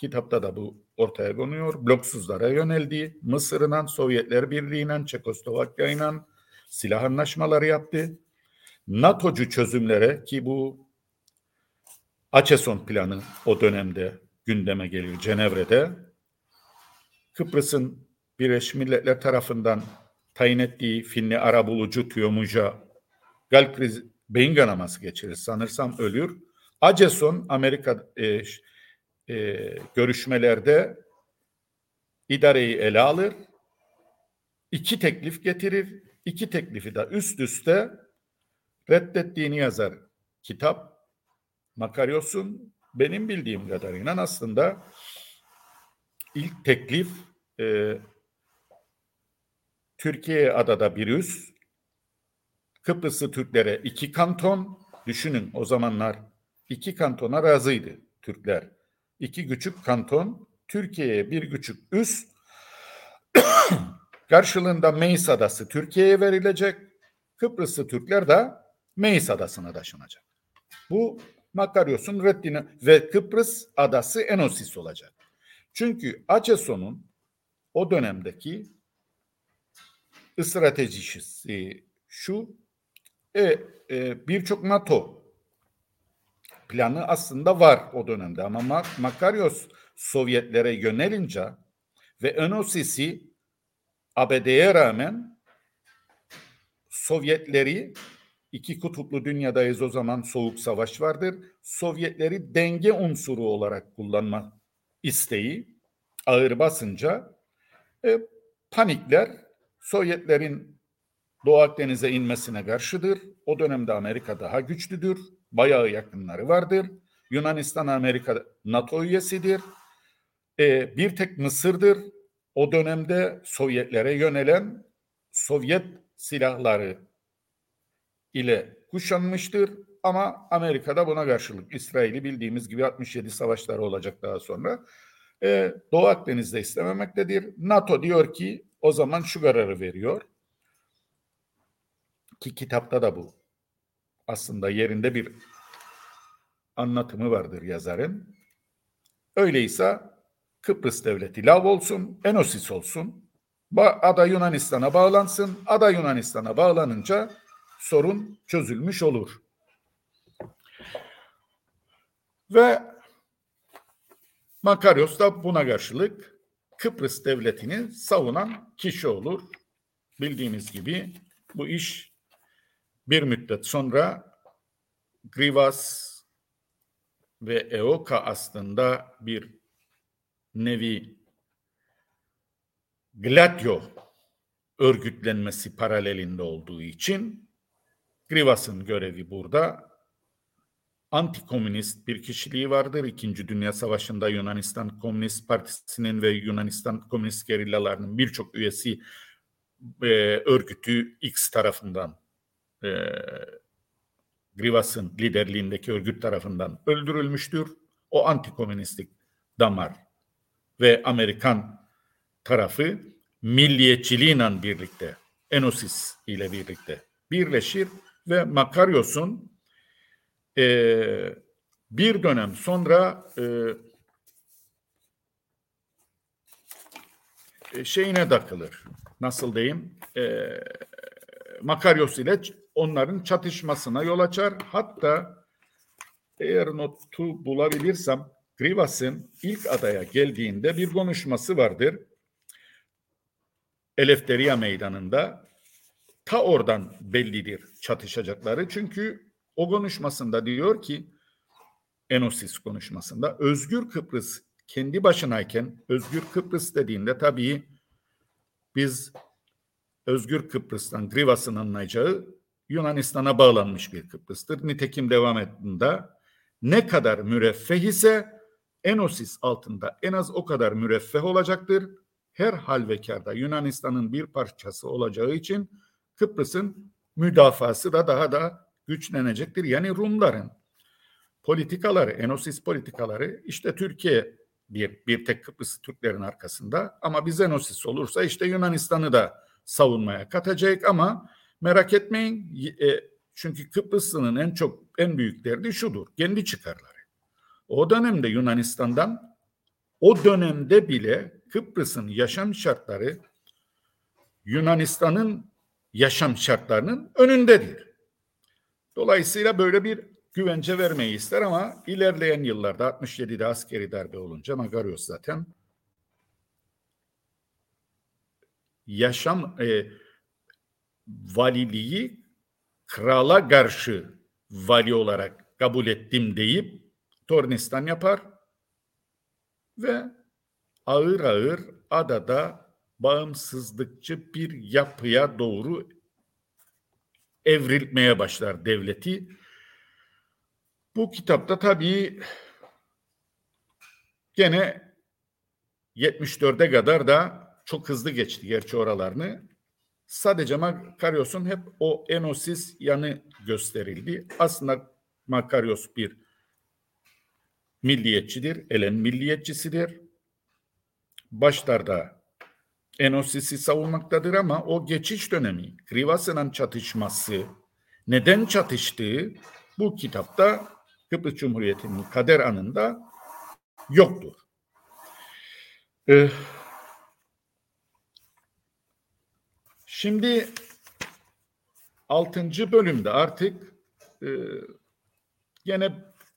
Speaker 3: Kitapta da bu ortaya konuyor. Bloksuzlara yöneldi. Mısır'la, Sovyetler Birliği'yle, Çekoslovakya'yla silah anlaşmaları yaptı. NATO'cu çözümlere ki bu Açeson planı o dönemde gündeme gelir Cenevre'de. Kıbrıs'ın Birleşmiş Milletler tarafından tayin ettiği Finli arabulucu Tiyomuj'a kalp krizi, beyin kanaması geçirir. Sanırsam ölür. Aceson Amerika e, e, görüşmelerde idareyi ele alır. iki teklif getirir. İki teklifi de üst üste reddettiğini yazar. Kitap Makaryos'un benim bildiğim kadarıyla aslında ilk teklif e, Türkiye adada bir üs, Kıbrıslı Türklere iki kanton, düşünün o zamanlar iki kantona razıydı Türkler. İki küçük kanton, Türkiye'ye bir küçük üs, karşılığında Meis Adası Türkiye'ye verilecek, Kıbrıslı Türkler de Meis Adası'na taşınacak. Bu Makaryos'un reddine ve Kıbrıs adası Enosis olacak. Çünkü Aceson'un o dönemdeki stratejisi şu e, e, birçok NATO planı aslında var o dönemde ama Makaryos Sovyetlere yönelince ve Enosis'i ABD'ye rağmen Sovyetleri iki kutuplu dünyadayız o zaman soğuk savaş vardır. Sovyetleri denge unsuru olarak kullanma isteği ağır basınca e, panikler Sovyetlerin Doğu Akdeniz'e inmesine karşıdır. O dönemde Amerika daha güçlüdür. Bayağı yakınları vardır. Yunanistan Amerika NATO üyesidir. E, bir tek Mısır'dır. O dönemde Sovyetlere yönelen Sovyet silahları ile kuşanmıştır. Ama Amerika'da buna karşılık İsrail'i bildiğimiz gibi 67 savaşları olacak daha sonra. Ee, Doğu Akdeniz'de istememektedir. NATO diyor ki o zaman şu kararı veriyor. Ki kitapta da bu aslında yerinde bir anlatımı vardır yazarın. Öyleyse Kıbrıs devleti lav olsun, Enosis olsun. Ada Yunanistan'a bağlansın. Ada Yunanistan'a bağlanınca sorun çözülmüş olur. Ve Makaryos da buna karşılık Kıbrıs devletini savunan kişi olur. Bildiğiniz gibi bu iş bir müddet sonra Grivas ve Eoka aslında bir nevi Gladio örgütlenmesi paralelinde olduğu için Grivas'ın görevi burada antikomünist bir kişiliği vardır. İkinci Dünya Savaşı'nda Yunanistan Komünist Partisi'nin ve Yunanistan Komünist gerillalarının birçok üyesi e, örgütü X tarafından e, Grivas'ın liderliğindeki örgüt tarafından öldürülmüştür. O antikomünistik damar ve Amerikan tarafı milliyetçiliğiyle birlikte, Enosis ile birlikte birleşir ve Makaryos'un e, bir dönem sonra e, e, şeyine takılır. Nasıl diyeyim? E, Makaryos ile onların çatışmasına yol açar. Hatta eğer notu bulabilirsem Grivas'ın ilk adaya geldiğinde bir konuşması vardır. Eleftheria meydanında ta oradan bellidir çatışacakları. Çünkü o konuşmasında diyor ki Enosis konuşmasında Özgür Kıbrıs kendi başınayken Özgür Kıbrıs dediğinde tabii biz Özgür Kıbrıs'tan Grivas'ın anlayacağı Yunanistan'a bağlanmış bir Kıbrıs'tır. Nitekim devam ettiğinde ne kadar müreffeh ise Enosis altında en az o kadar müreffeh olacaktır. Her halvekarda Yunanistan'ın bir parçası olacağı için Kıbrıs'ın müdafası da daha da güçlenecektir. Yani Rumların politikaları, Enosis politikaları işte Türkiye bir, bir tek Kıbrıs Türklerin arkasında ama biz Enosis olursa işte Yunanistan'ı da savunmaya katacak ama merak etmeyin e, çünkü Kıbrıslı'nın en çok en büyük derdi şudur kendi çıkarları. O dönemde Yunanistan'dan o dönemde bile Kıbrıs'ın yaşam şartları Yunanistan'ın yaşam şartlarının önündedir. Dolayısıyla böyle bir güvence vermeyi ister ama ilerleyen yıllarda 67'de askeri darbe olunca Magarios zaten yaşam e, valiliği krala karşı vali olarak kabul ettim deyip tornistan yapar ve ağır ağır adada bağımsızlıkçı bir yapıya doğru evrilmeye başlar devleti. Bu kitapta tabii gene 74'e kadar da çok hızlı geçti gerçi oralarını. Sadece Makaryos'un hep o enosis yanı gösterildi. Aslında Makaryos bir milliyetçidir, Elen milliyetçisidir. Başlarda Enosis'i savunmaktadır ama o geçiş dönemi, Krivası'nın çatışması, neden çatıştığı bu kitapta Kıbrıs Cumhuriyeti'nin kader anında yoktur. Ee, şimdi altıncı bölümde artık e, gene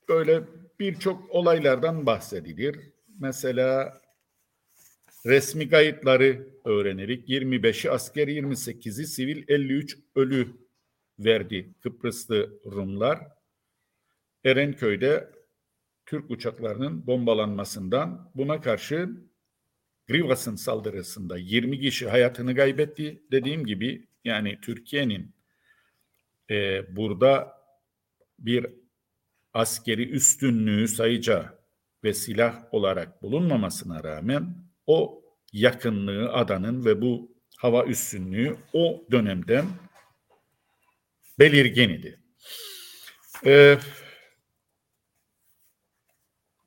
Speaker 3: böyle birçok olaylardan bahsedilir. Mesela resmi kayıtları öğrenerek 25'i asker 28'i sivil 53 ölü verdi Kıbrıslı Rumlar. Erenköy'de Türk uçaklarının bombalanmasından buna karşı Grivas'ın saldırısında 20 kişi hayatını kaybetti. Dediğim gibi yani Türkiye'nin e, burada bir askeri üstünlüğü sayıca ve silah olarak bulunmamasına rağmen o yakınlığı adanın ve bu hava üstünlüğü o dönemden belirgin idi. Ee,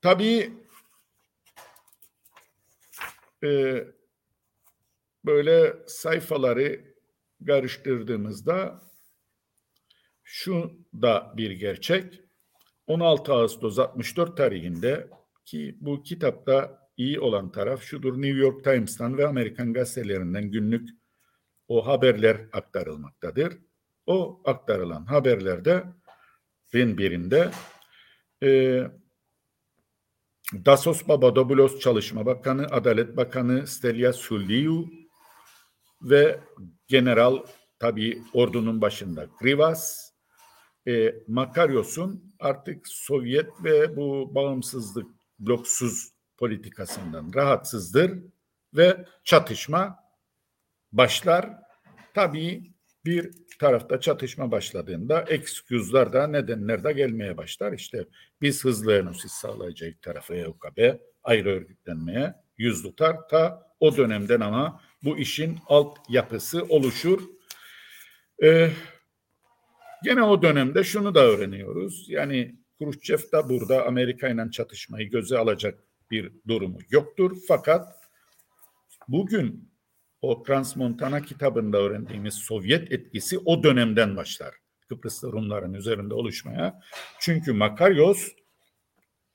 Speaker 3: tabii e, böyle sayfaları karıştırdığımızda şu da bir gerçek. 16 Ağustos 64 tarihinde ki bu kitapta iyi olan taraf şudur. New York Times'tan ve Amerikan gazetelerinden günlük o haberler aktarılmaktadır. O aktarılan haberlerde birinde e, Dasos Papadopoulos Çalışma Bakanı, Adalet Bakanı Stelios Sulliu ve General tabi ordunun başında Grivas, e, Makaryos'un artık Sovyet ve bu bağımsızlık bloksuz politikasından rahatsızdır ve çatışma başlar. Tabii bir tarafta çatışma başladığında eksküzler de nedenler de gelmeye başlar. İşte biz hızlı enosis sağlayacak tarafı EUKB ayrı örgütlenmeye yüz tutar. Ta o dönemden ama bu işin alt yapısı oluşur. Ee, gene o dönemde şunu da öğreniyoruz. Yani Khrushchev da burada Amerika ile çatışmayı göze alacak bir durumu yoktur. Fakat bugün o Transmontana kitabında öğrendiğimiz Sovyet etkisi o dönemden başlar. Kıbrıslı Rumların üzerinde oluşmaya. Çünkü Makaryos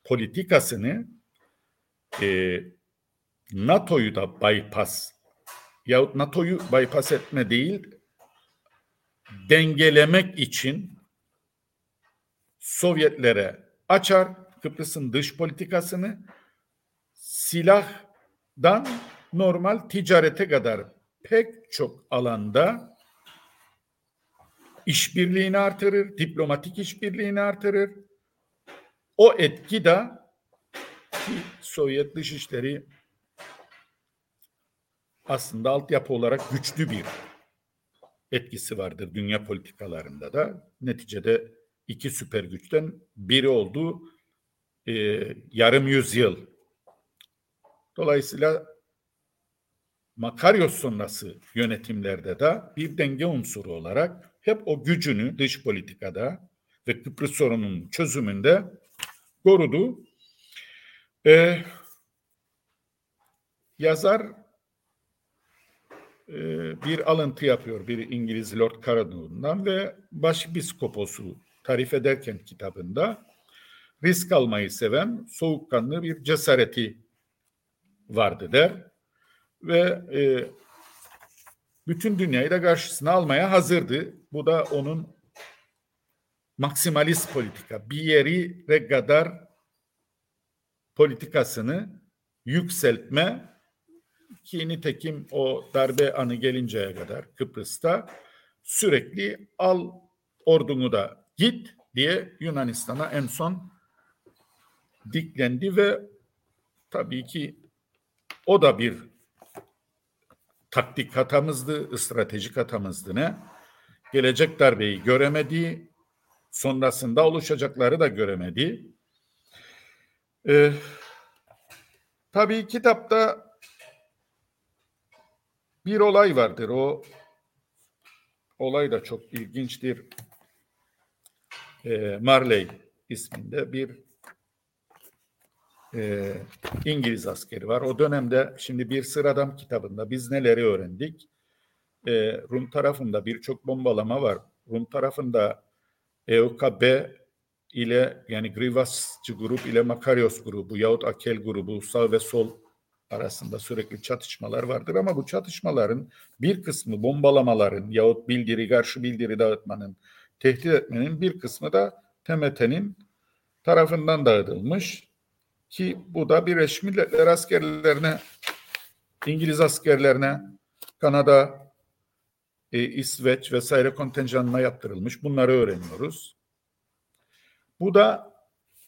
Speaker 3: politikasını e, NATO'yu da bypass yahut NATO'yu bypass etme değil dengelemek için Sovyetlere açar Kıbrıs'ın dış politikasını silahdan normal ticarete kadar pek çok alanda işbirliğini artırır, diplomatik işbirliğini artırır. O etki de ki Sovyet dışişleri aslında altyapı olarak güçlü bir etkisi vardır dünya politikalarında da. Neticede iki süper güçten biri oldu e, yarım yüzyıl. Dolayısıyla Makaryos sonrası yönetimlerde de bir denge unsuru olarak hep o gücünü dış politikada ve Kıbrıs sorununun çözümünde korudu. Ee, yazar e, bir alıntı yapıyor bir İngiliz Lord Caradon'dan ve başpiskoposu tarif ederken kitabında risk almayı seven soğukkanlı bir cesareti vardı der ve e, bütün dünyayı da karşısına almaya hazırdı. Bu da onun maksimalist politika, bir yeri kadar politikasını yükseltme ki nitekim o darbe anı gelinceye kadar Kıbrıs'ta sürekli al ordunu da git diye Yunanistan'a en son diklendi ve tabii ki o da bir taktik hatamızdı, stratejik hatamızdı ne? Gelecek darbeyi göremedi, sonrasında oluşacakları da göremedi. Ee, tabii kitapta bir olay vardır. O olay da çok ilginçtir. Ee, Marley isminde bir e, İngiliz askeri var. O dönemde şimdi bir sıradan kitabında biz neleri öğrendik? E, Rum tarafında birçok bombalama var. Rum tarafında EOKB ile yani Grivasçı grup ile Makarios grubu yahut Akel grubu sağ ve sol arasında sürekli çatışmalar vardır ama bu çatışmaların bir kısmı bombalamaların yahut bildiri karşı bildiri dağıtmanın tehdit etmenin bir kısmı da TMT'nin tarafından dağıtılmış ki bu da Birleşmiş Milletler askerlerine İngiliz askerlerine Kanada, e, İsveç vesaire kontenjanına yaptırılmış. Bunları öğreniyoruz. Bu da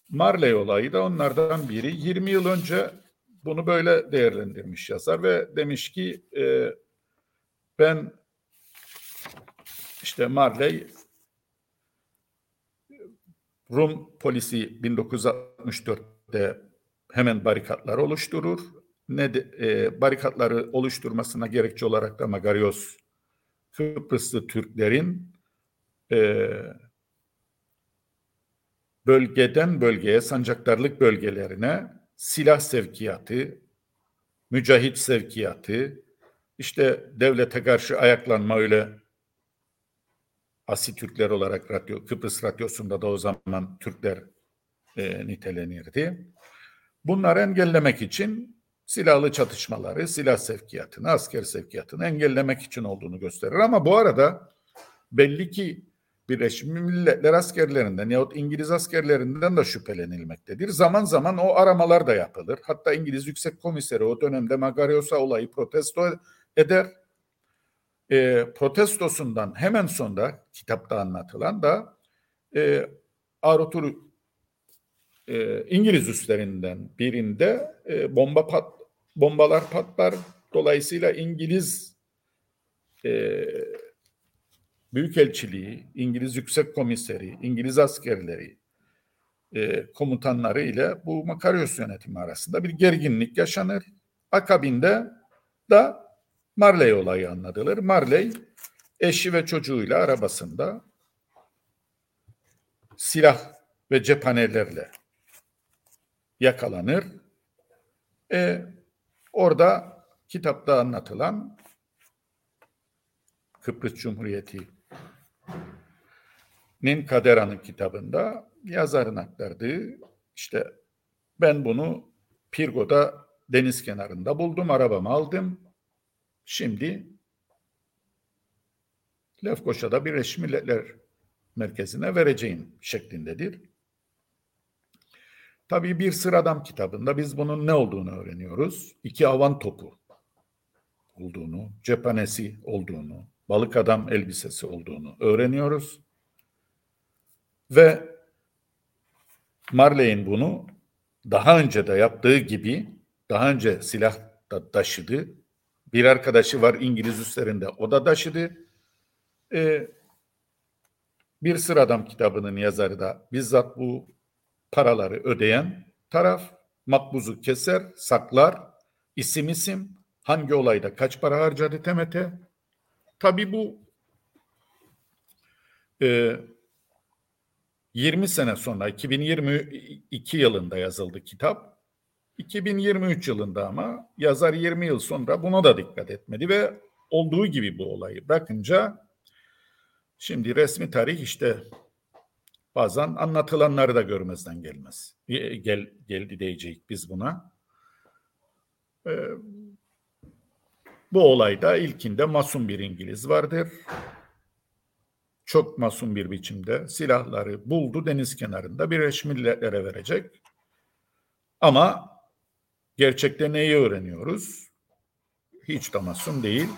Speaker 3: Marley olayı da onlardan biri. 20 yıl önce bunu böyle değerlendirmiş yazar ve demiş ki e, ben işte Marley Rum polisi 1964'te hemen barikatlar oluşturur. Ne de, e, barikatları oluşturmasına gerekçe olarak da Magarios Kıbrıslı Türklerin e, bölgeden bölgeye, sancaktarlık bölgelerine silah sevkiyatı, mücahit sevkiyatı, işte devlete karşı ayaklanma öyle Asi Türkler olarak radyo, Kıbrıs Radyosu'nda da o zaman Türkler e, nitelenirdi. Bunları engellemek için silahlı çatışmaları, silah sevkiyatını, asker sevkiyatını engellemek için olduğunu gösterir. Ama bu arada belli ki Birleşmiş Milletler askerlerinden yahut İngiliz askerlerinden de şüphelenilmektedir. Zaman zaman o aramalar da yapılır. Hatta İngiliz Yüksek Komiseri o dönemde Magarios'a olayı protesto eder. E, protestosundan hemen sonra kitapta anlatılan da e, Arthur e, İngiliz üslerinden birinde e, bomba pat bombalar patlar. Dolayısıyla İngiliz e, Büyükelçiliği, İngiliz Yüksek Komiseri, İngiliz askerleri, e, komutanları ile bu Makarios yönetimi arasında bir gerginlik yaşanır. Akabinde da Marley olayı anlatılır. Marley eşi ve çocuğuyla arabasında silah ve cephanelerle yakalanır. E, orada kitapta anlatılan Kıbrıs Cumhuriyeti Nin Kaderan'ın kitabında yazarın aktardığı işte ben bunu Pirgo'da deniz kenarında buldum, arabamı aldım. Şimdi Lefkoşa'da Birleşmiş Milletler Merkezi'ne vereceğim şeklindedir. Tabii bir sıradan kitabında biz bunun ne olduğunu öğreniyoruz. İki avan topu olduğunu, cephanesi olduğunu, balık adam elbisesi olduğunu öğreniyoruz. Ve Marley'in bunu daha önce de yaptığı gibi daha önce silah da taşıdı. Bir arkadaşı var İngiliz üstlerinde o da taşıdı. Ee, bir sıradan kitabının yazarı da bizzat bu paraları ödeyen taraf makbuzu keser, saklar, isim isim, hangi olayda kaç para harcadı temete. Tabi bu e, 20 sene sonra 2022 yılında yazıldı kitap. 2023 yılında ama yazar 20 yıl sonra buna da dikkat etmedi ve olduğu gibi bu olayı bırakınca şimdi resmi tarih işte bazen anlatılanları da görmezden gelmez. Gel, geldi diyecek biz buna. Ee, bu olayda ilkinde masum bir İngiliz vardır çok masum bir biçimde silahları buldu deniz kenarında Birleşmiş Milletler'e verecek. Ama gerçekte neyi öğreniyoruz? hiç de masum değil.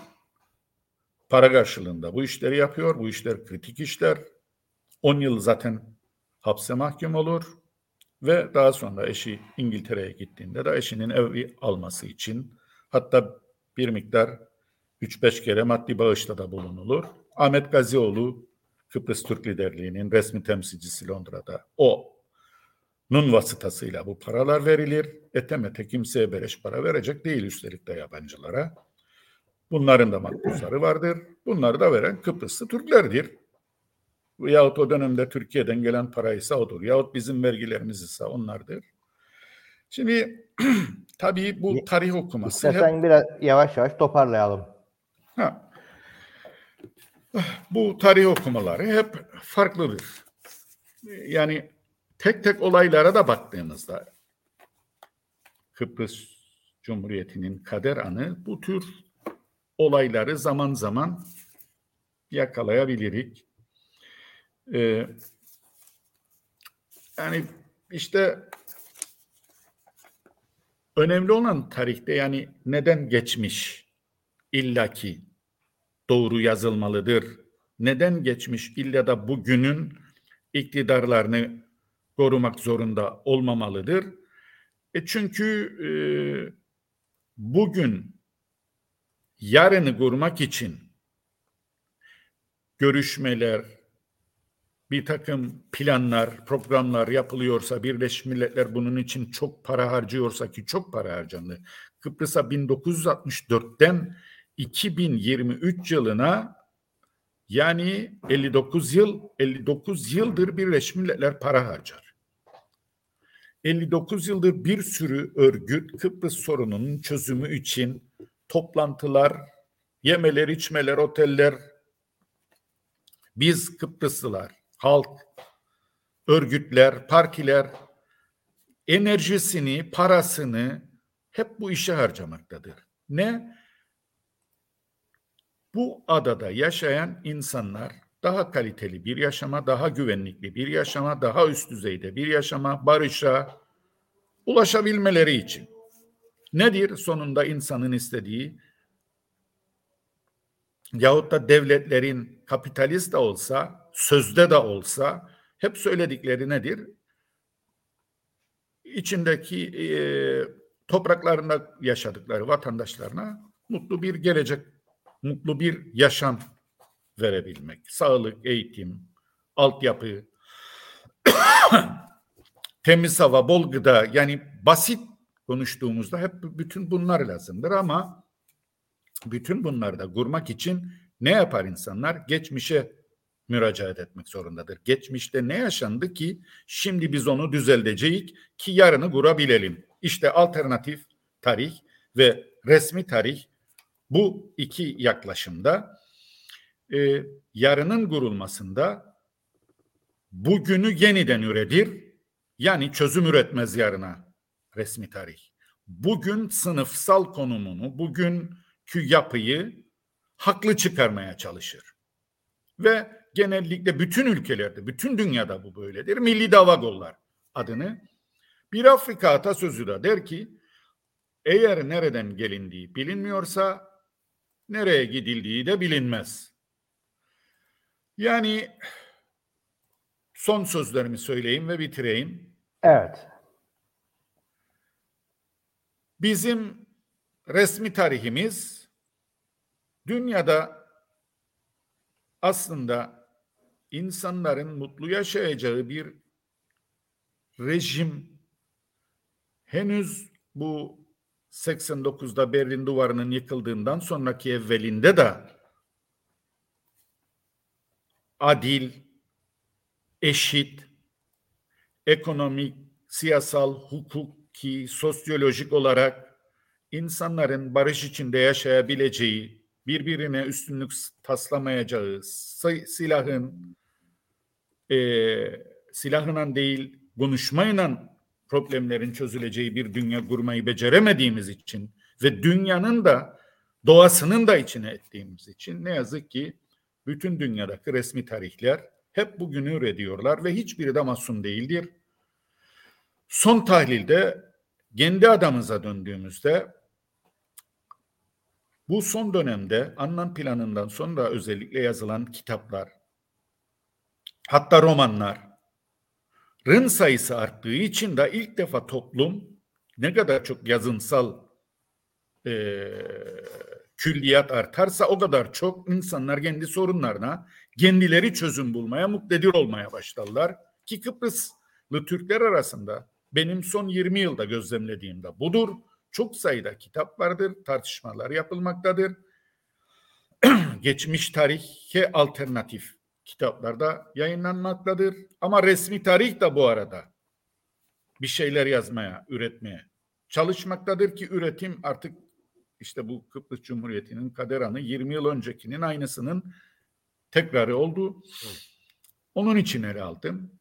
Speaker 3: Para karşılığında bu işleri yapıyor. Bu işler kritik işler. 10 yıl zaten hapse mahkum olur ve daha sonra eşi İngiltere'ye gittiğinde de eşinin evi alması için hatta bir miktar 3-5 kere maddi bağışta da bulunulur. Ahmet Gazioğlu Kıbrıs Türk liderliğinin resmi temsilcisi Londra'da. O nun vasıtasıyla bu paralar verilir. Etemete kimseye beleş para verecek değil üstelik de yabancılara. Bunların da makbuzları vardır. Bunları da veren Kıbrıslı Türklerdir. Yahut o dönemde Türkiye'den gelen paraysa odur. Yahut bizim vergilerimiz ise onlardır. Şimdi tabii bu tarih okuması...
Speaker 2: İstersen hep, biraz yavaş yavaş toparlayalım.
Speaker 3: Ha, bu tarih okumaları hep farklıdır. Yani tek tek olaylara da baktığımızda Kıbrıs Cumhuriyeti'nin kader anı bu tür olayları zaman zaman yakalayabilirik. Ee, yani işte önemli olan tarihte yani neden geçmiş illaki doğru yazılmalıdır. Neden geçmiş illa da bugünün iktidarlarını korumak zorunda olmamalıdır. E çünkü e, bugün yarını korumak için görüşmeler, bir takım planlar, programlar yapılıyorsa, Birleşmiş Milletler bunun için çok para harcıyorsa ki çok para harcandı. Kıbrıs'a 1964'ten 2023 yılına yani 59 yıl 59 yıldır Birleşmiş Milletler para harcar. 59 yıldır bir sürü örgüt Kıbrıs sorununun çözümü için toplantılar, yemeler, içmeler, oteller biz Kıbrıslılar, halk, örgütler, partiler enerjisini, parasını hep bu işe harcamaktadır. Ne? Bu adada yaşayan insanlar daha kaliteli bir yaşama, daha güvenlikli bir yaşama, daha üst düzeyde bir yaşama, barışa ulaşabilmeleri için. Nedir sonunda insanın istediği? Yahut da devletlerin kapitalist de olsa, sözde de olsa hep söyledikleri nedir? İçindeki e, topraklarında yaşadıkları vatandaşlarına mutlu bir gelecek mutlu bir yaşam verebilmek. Sağlık, eğitim, altyapı, temiz hava, bol gıda yani basit konuştuğumuzda hep bütün bunlar lazımdır ama bütün bunları da kurmak için ne yapar insanlar? Geçmişe müracaat etmek zorundadır. Geçmişte ne yaşandı ki şimdi biz onu düzelteceğiz ki yarını kurabilelim. İşte alternatif tarih ve resmi tarih bu iki yaklaşımda e, yarının kurulmasında bugünü yeniden üretir, yani çözüm üretmez yarına resmi tarih. Bugün sınıfsal konumunu, bugünkü yapıyı haklı çıkarmaya çalışır. Ve genellikle bütün ülkelerde, bütün dünyada bu böyledir. Milli dava gollar adını. Bir Afrika atasözü de der ki, eğer nereden gelindiği bilinmiyorsa nereye gidildiği de bilinmez. Yani son sözlerimi söyleyeyim ve bitireyim.
Speaker 2: Evet.
Speaker 3: Bizim resmi tarihimiz dünyada aslında insanların mutlu yaşayacağı bir rejim. Henüz bu 89'da Berlin Duvarı'nın yıkıldığından sonraki evvelinde de adil, eşit, ekonomik, siyasal, hukuki, sosyolojik olarak insanların barış içinde yaşayabileceği, birbirine üstünlük taslamayacağı, silahın, e, silahından değil konuşmayla problemlerin çözüleceği bir dünya kurmayı beceremediğimiz için ve dünyanın da doğasının da içine ettiğimiz için ne yazık ki bütün dünyadaki resmi tarihler hep bugünü üretiyorlar ve hiçbiri de masum değildir. Son tahlilde kendi adamıza döndüğümüzde Bu son dönemde Annan planından sonra özellikle yazılan kitaplar, hatta romanların sayısı arttığı için de ilk defa toplum ne kadar çok yazınsal e, külliyat artarsa o kadar çok insanlar kendi sorunlarına kendileri çözüm bulmaya, muktedir olmaya başlarlar. Ki Kıbrıslı Türkler arasında benim son 20 yılda gözlemlediğimde budur. Çok sayıda kitap vardır, tartışmalar yapılmaktadır. Geçmiş tarihe alternatif kitaplarda yayınlanmaktadır. Ama resmi tarih de bu arada bir şeyler yazmaya, üretmeye çalışmaktadır ki üretim artık işte bu Kıbrıs Cumhuriyeti'nin kader anı 20 yıl öncekinin aynısının tekrarı oldu. Onun için ele aldım.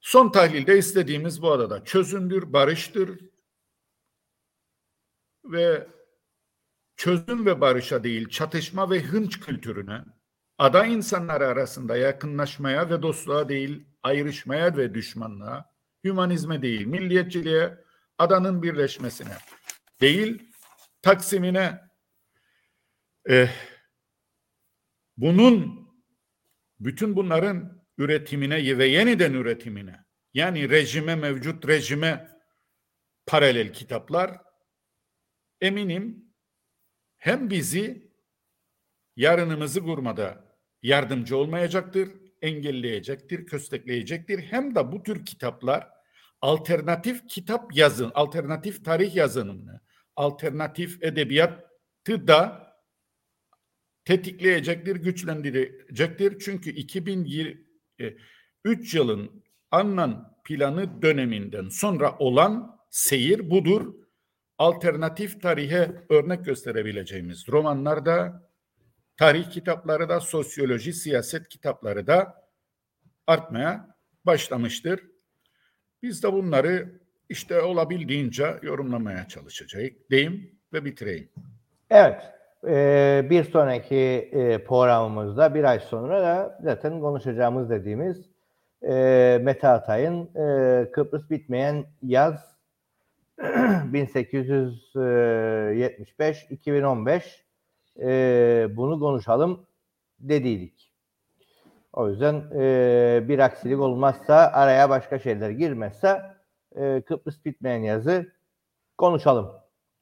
Speaker 3: Son tahlilde istediğimiz bu adada çözümdür, barıştır ve çözüm ve barışa değil çatışma ve hınç kültürüne, ada insanları arasında yakınlaşmaya ve dostluğa değil ayrışmaya ve düşmanlığa, hümanizme değil milliyetçiliğe, adanın birleşmesine değil taksimine e, bunun bütün bunların üretimine ve yeniden üretimine yani rejime mevcut rejime paralel kitaplar eminim hem bizi yarınımızı kurmada yardımcı olmayacaktır, engelleyecektir, köstekleyecektir. Hem de bu tür kitaplar alternatif kitap yazın, alternatif tarih yazınını, alternatif edebiyatı da tetikleyecektir, güçlendirecektir. Çünkü 2023 yılın Annan planı döneminden sonra olan seyir budur. Alternatif tarihe örnek gösterebileceğimiz romanlarda, tarih kitapları da, sosyoloji, siyaset kitapları da artmaya başlamıştır. Biz de bunları işte olabildiğince yorumlamaya çalışacağız diyeyim ve bitireyim.
Speaker 2: Evet. E, bir sonraki e, programımızda bir ay sonra da zaten konuşacağımız dediğimiz e, Mete Atay'ın e, Kıbrıs Bitmeyen Yaz 1875-2015 e, bunu konuşalım dediydik. O yüzden e, bir aksilik olmazsa araya başka şeyler girmezse e, Kıbrıs bitmeyen yazı konuşalım.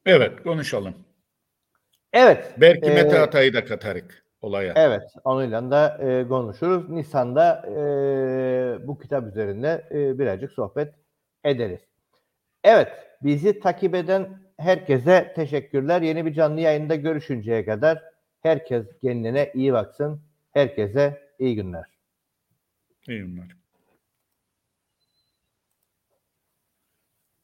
Speaker 3: Evet konuşalım.
Speaker 2: Evet.
Speaker 3: Belki
Speaker 2: e,
Speaker 3: Mete Atay'ı da katarık olaya.
Speaker 2: Evet. Onunla da e, konuşuruz. Nisan'da e, bu kitap üzerinde e, birazcık sohbet ederiz. Evet. Bizi takip eden herkese teşekkürler. Yeni bir canlı yayında görüşünceye kadar herkes kendine iyi baksın. Herkese iyi günler.
Speaker 3: İyi günler.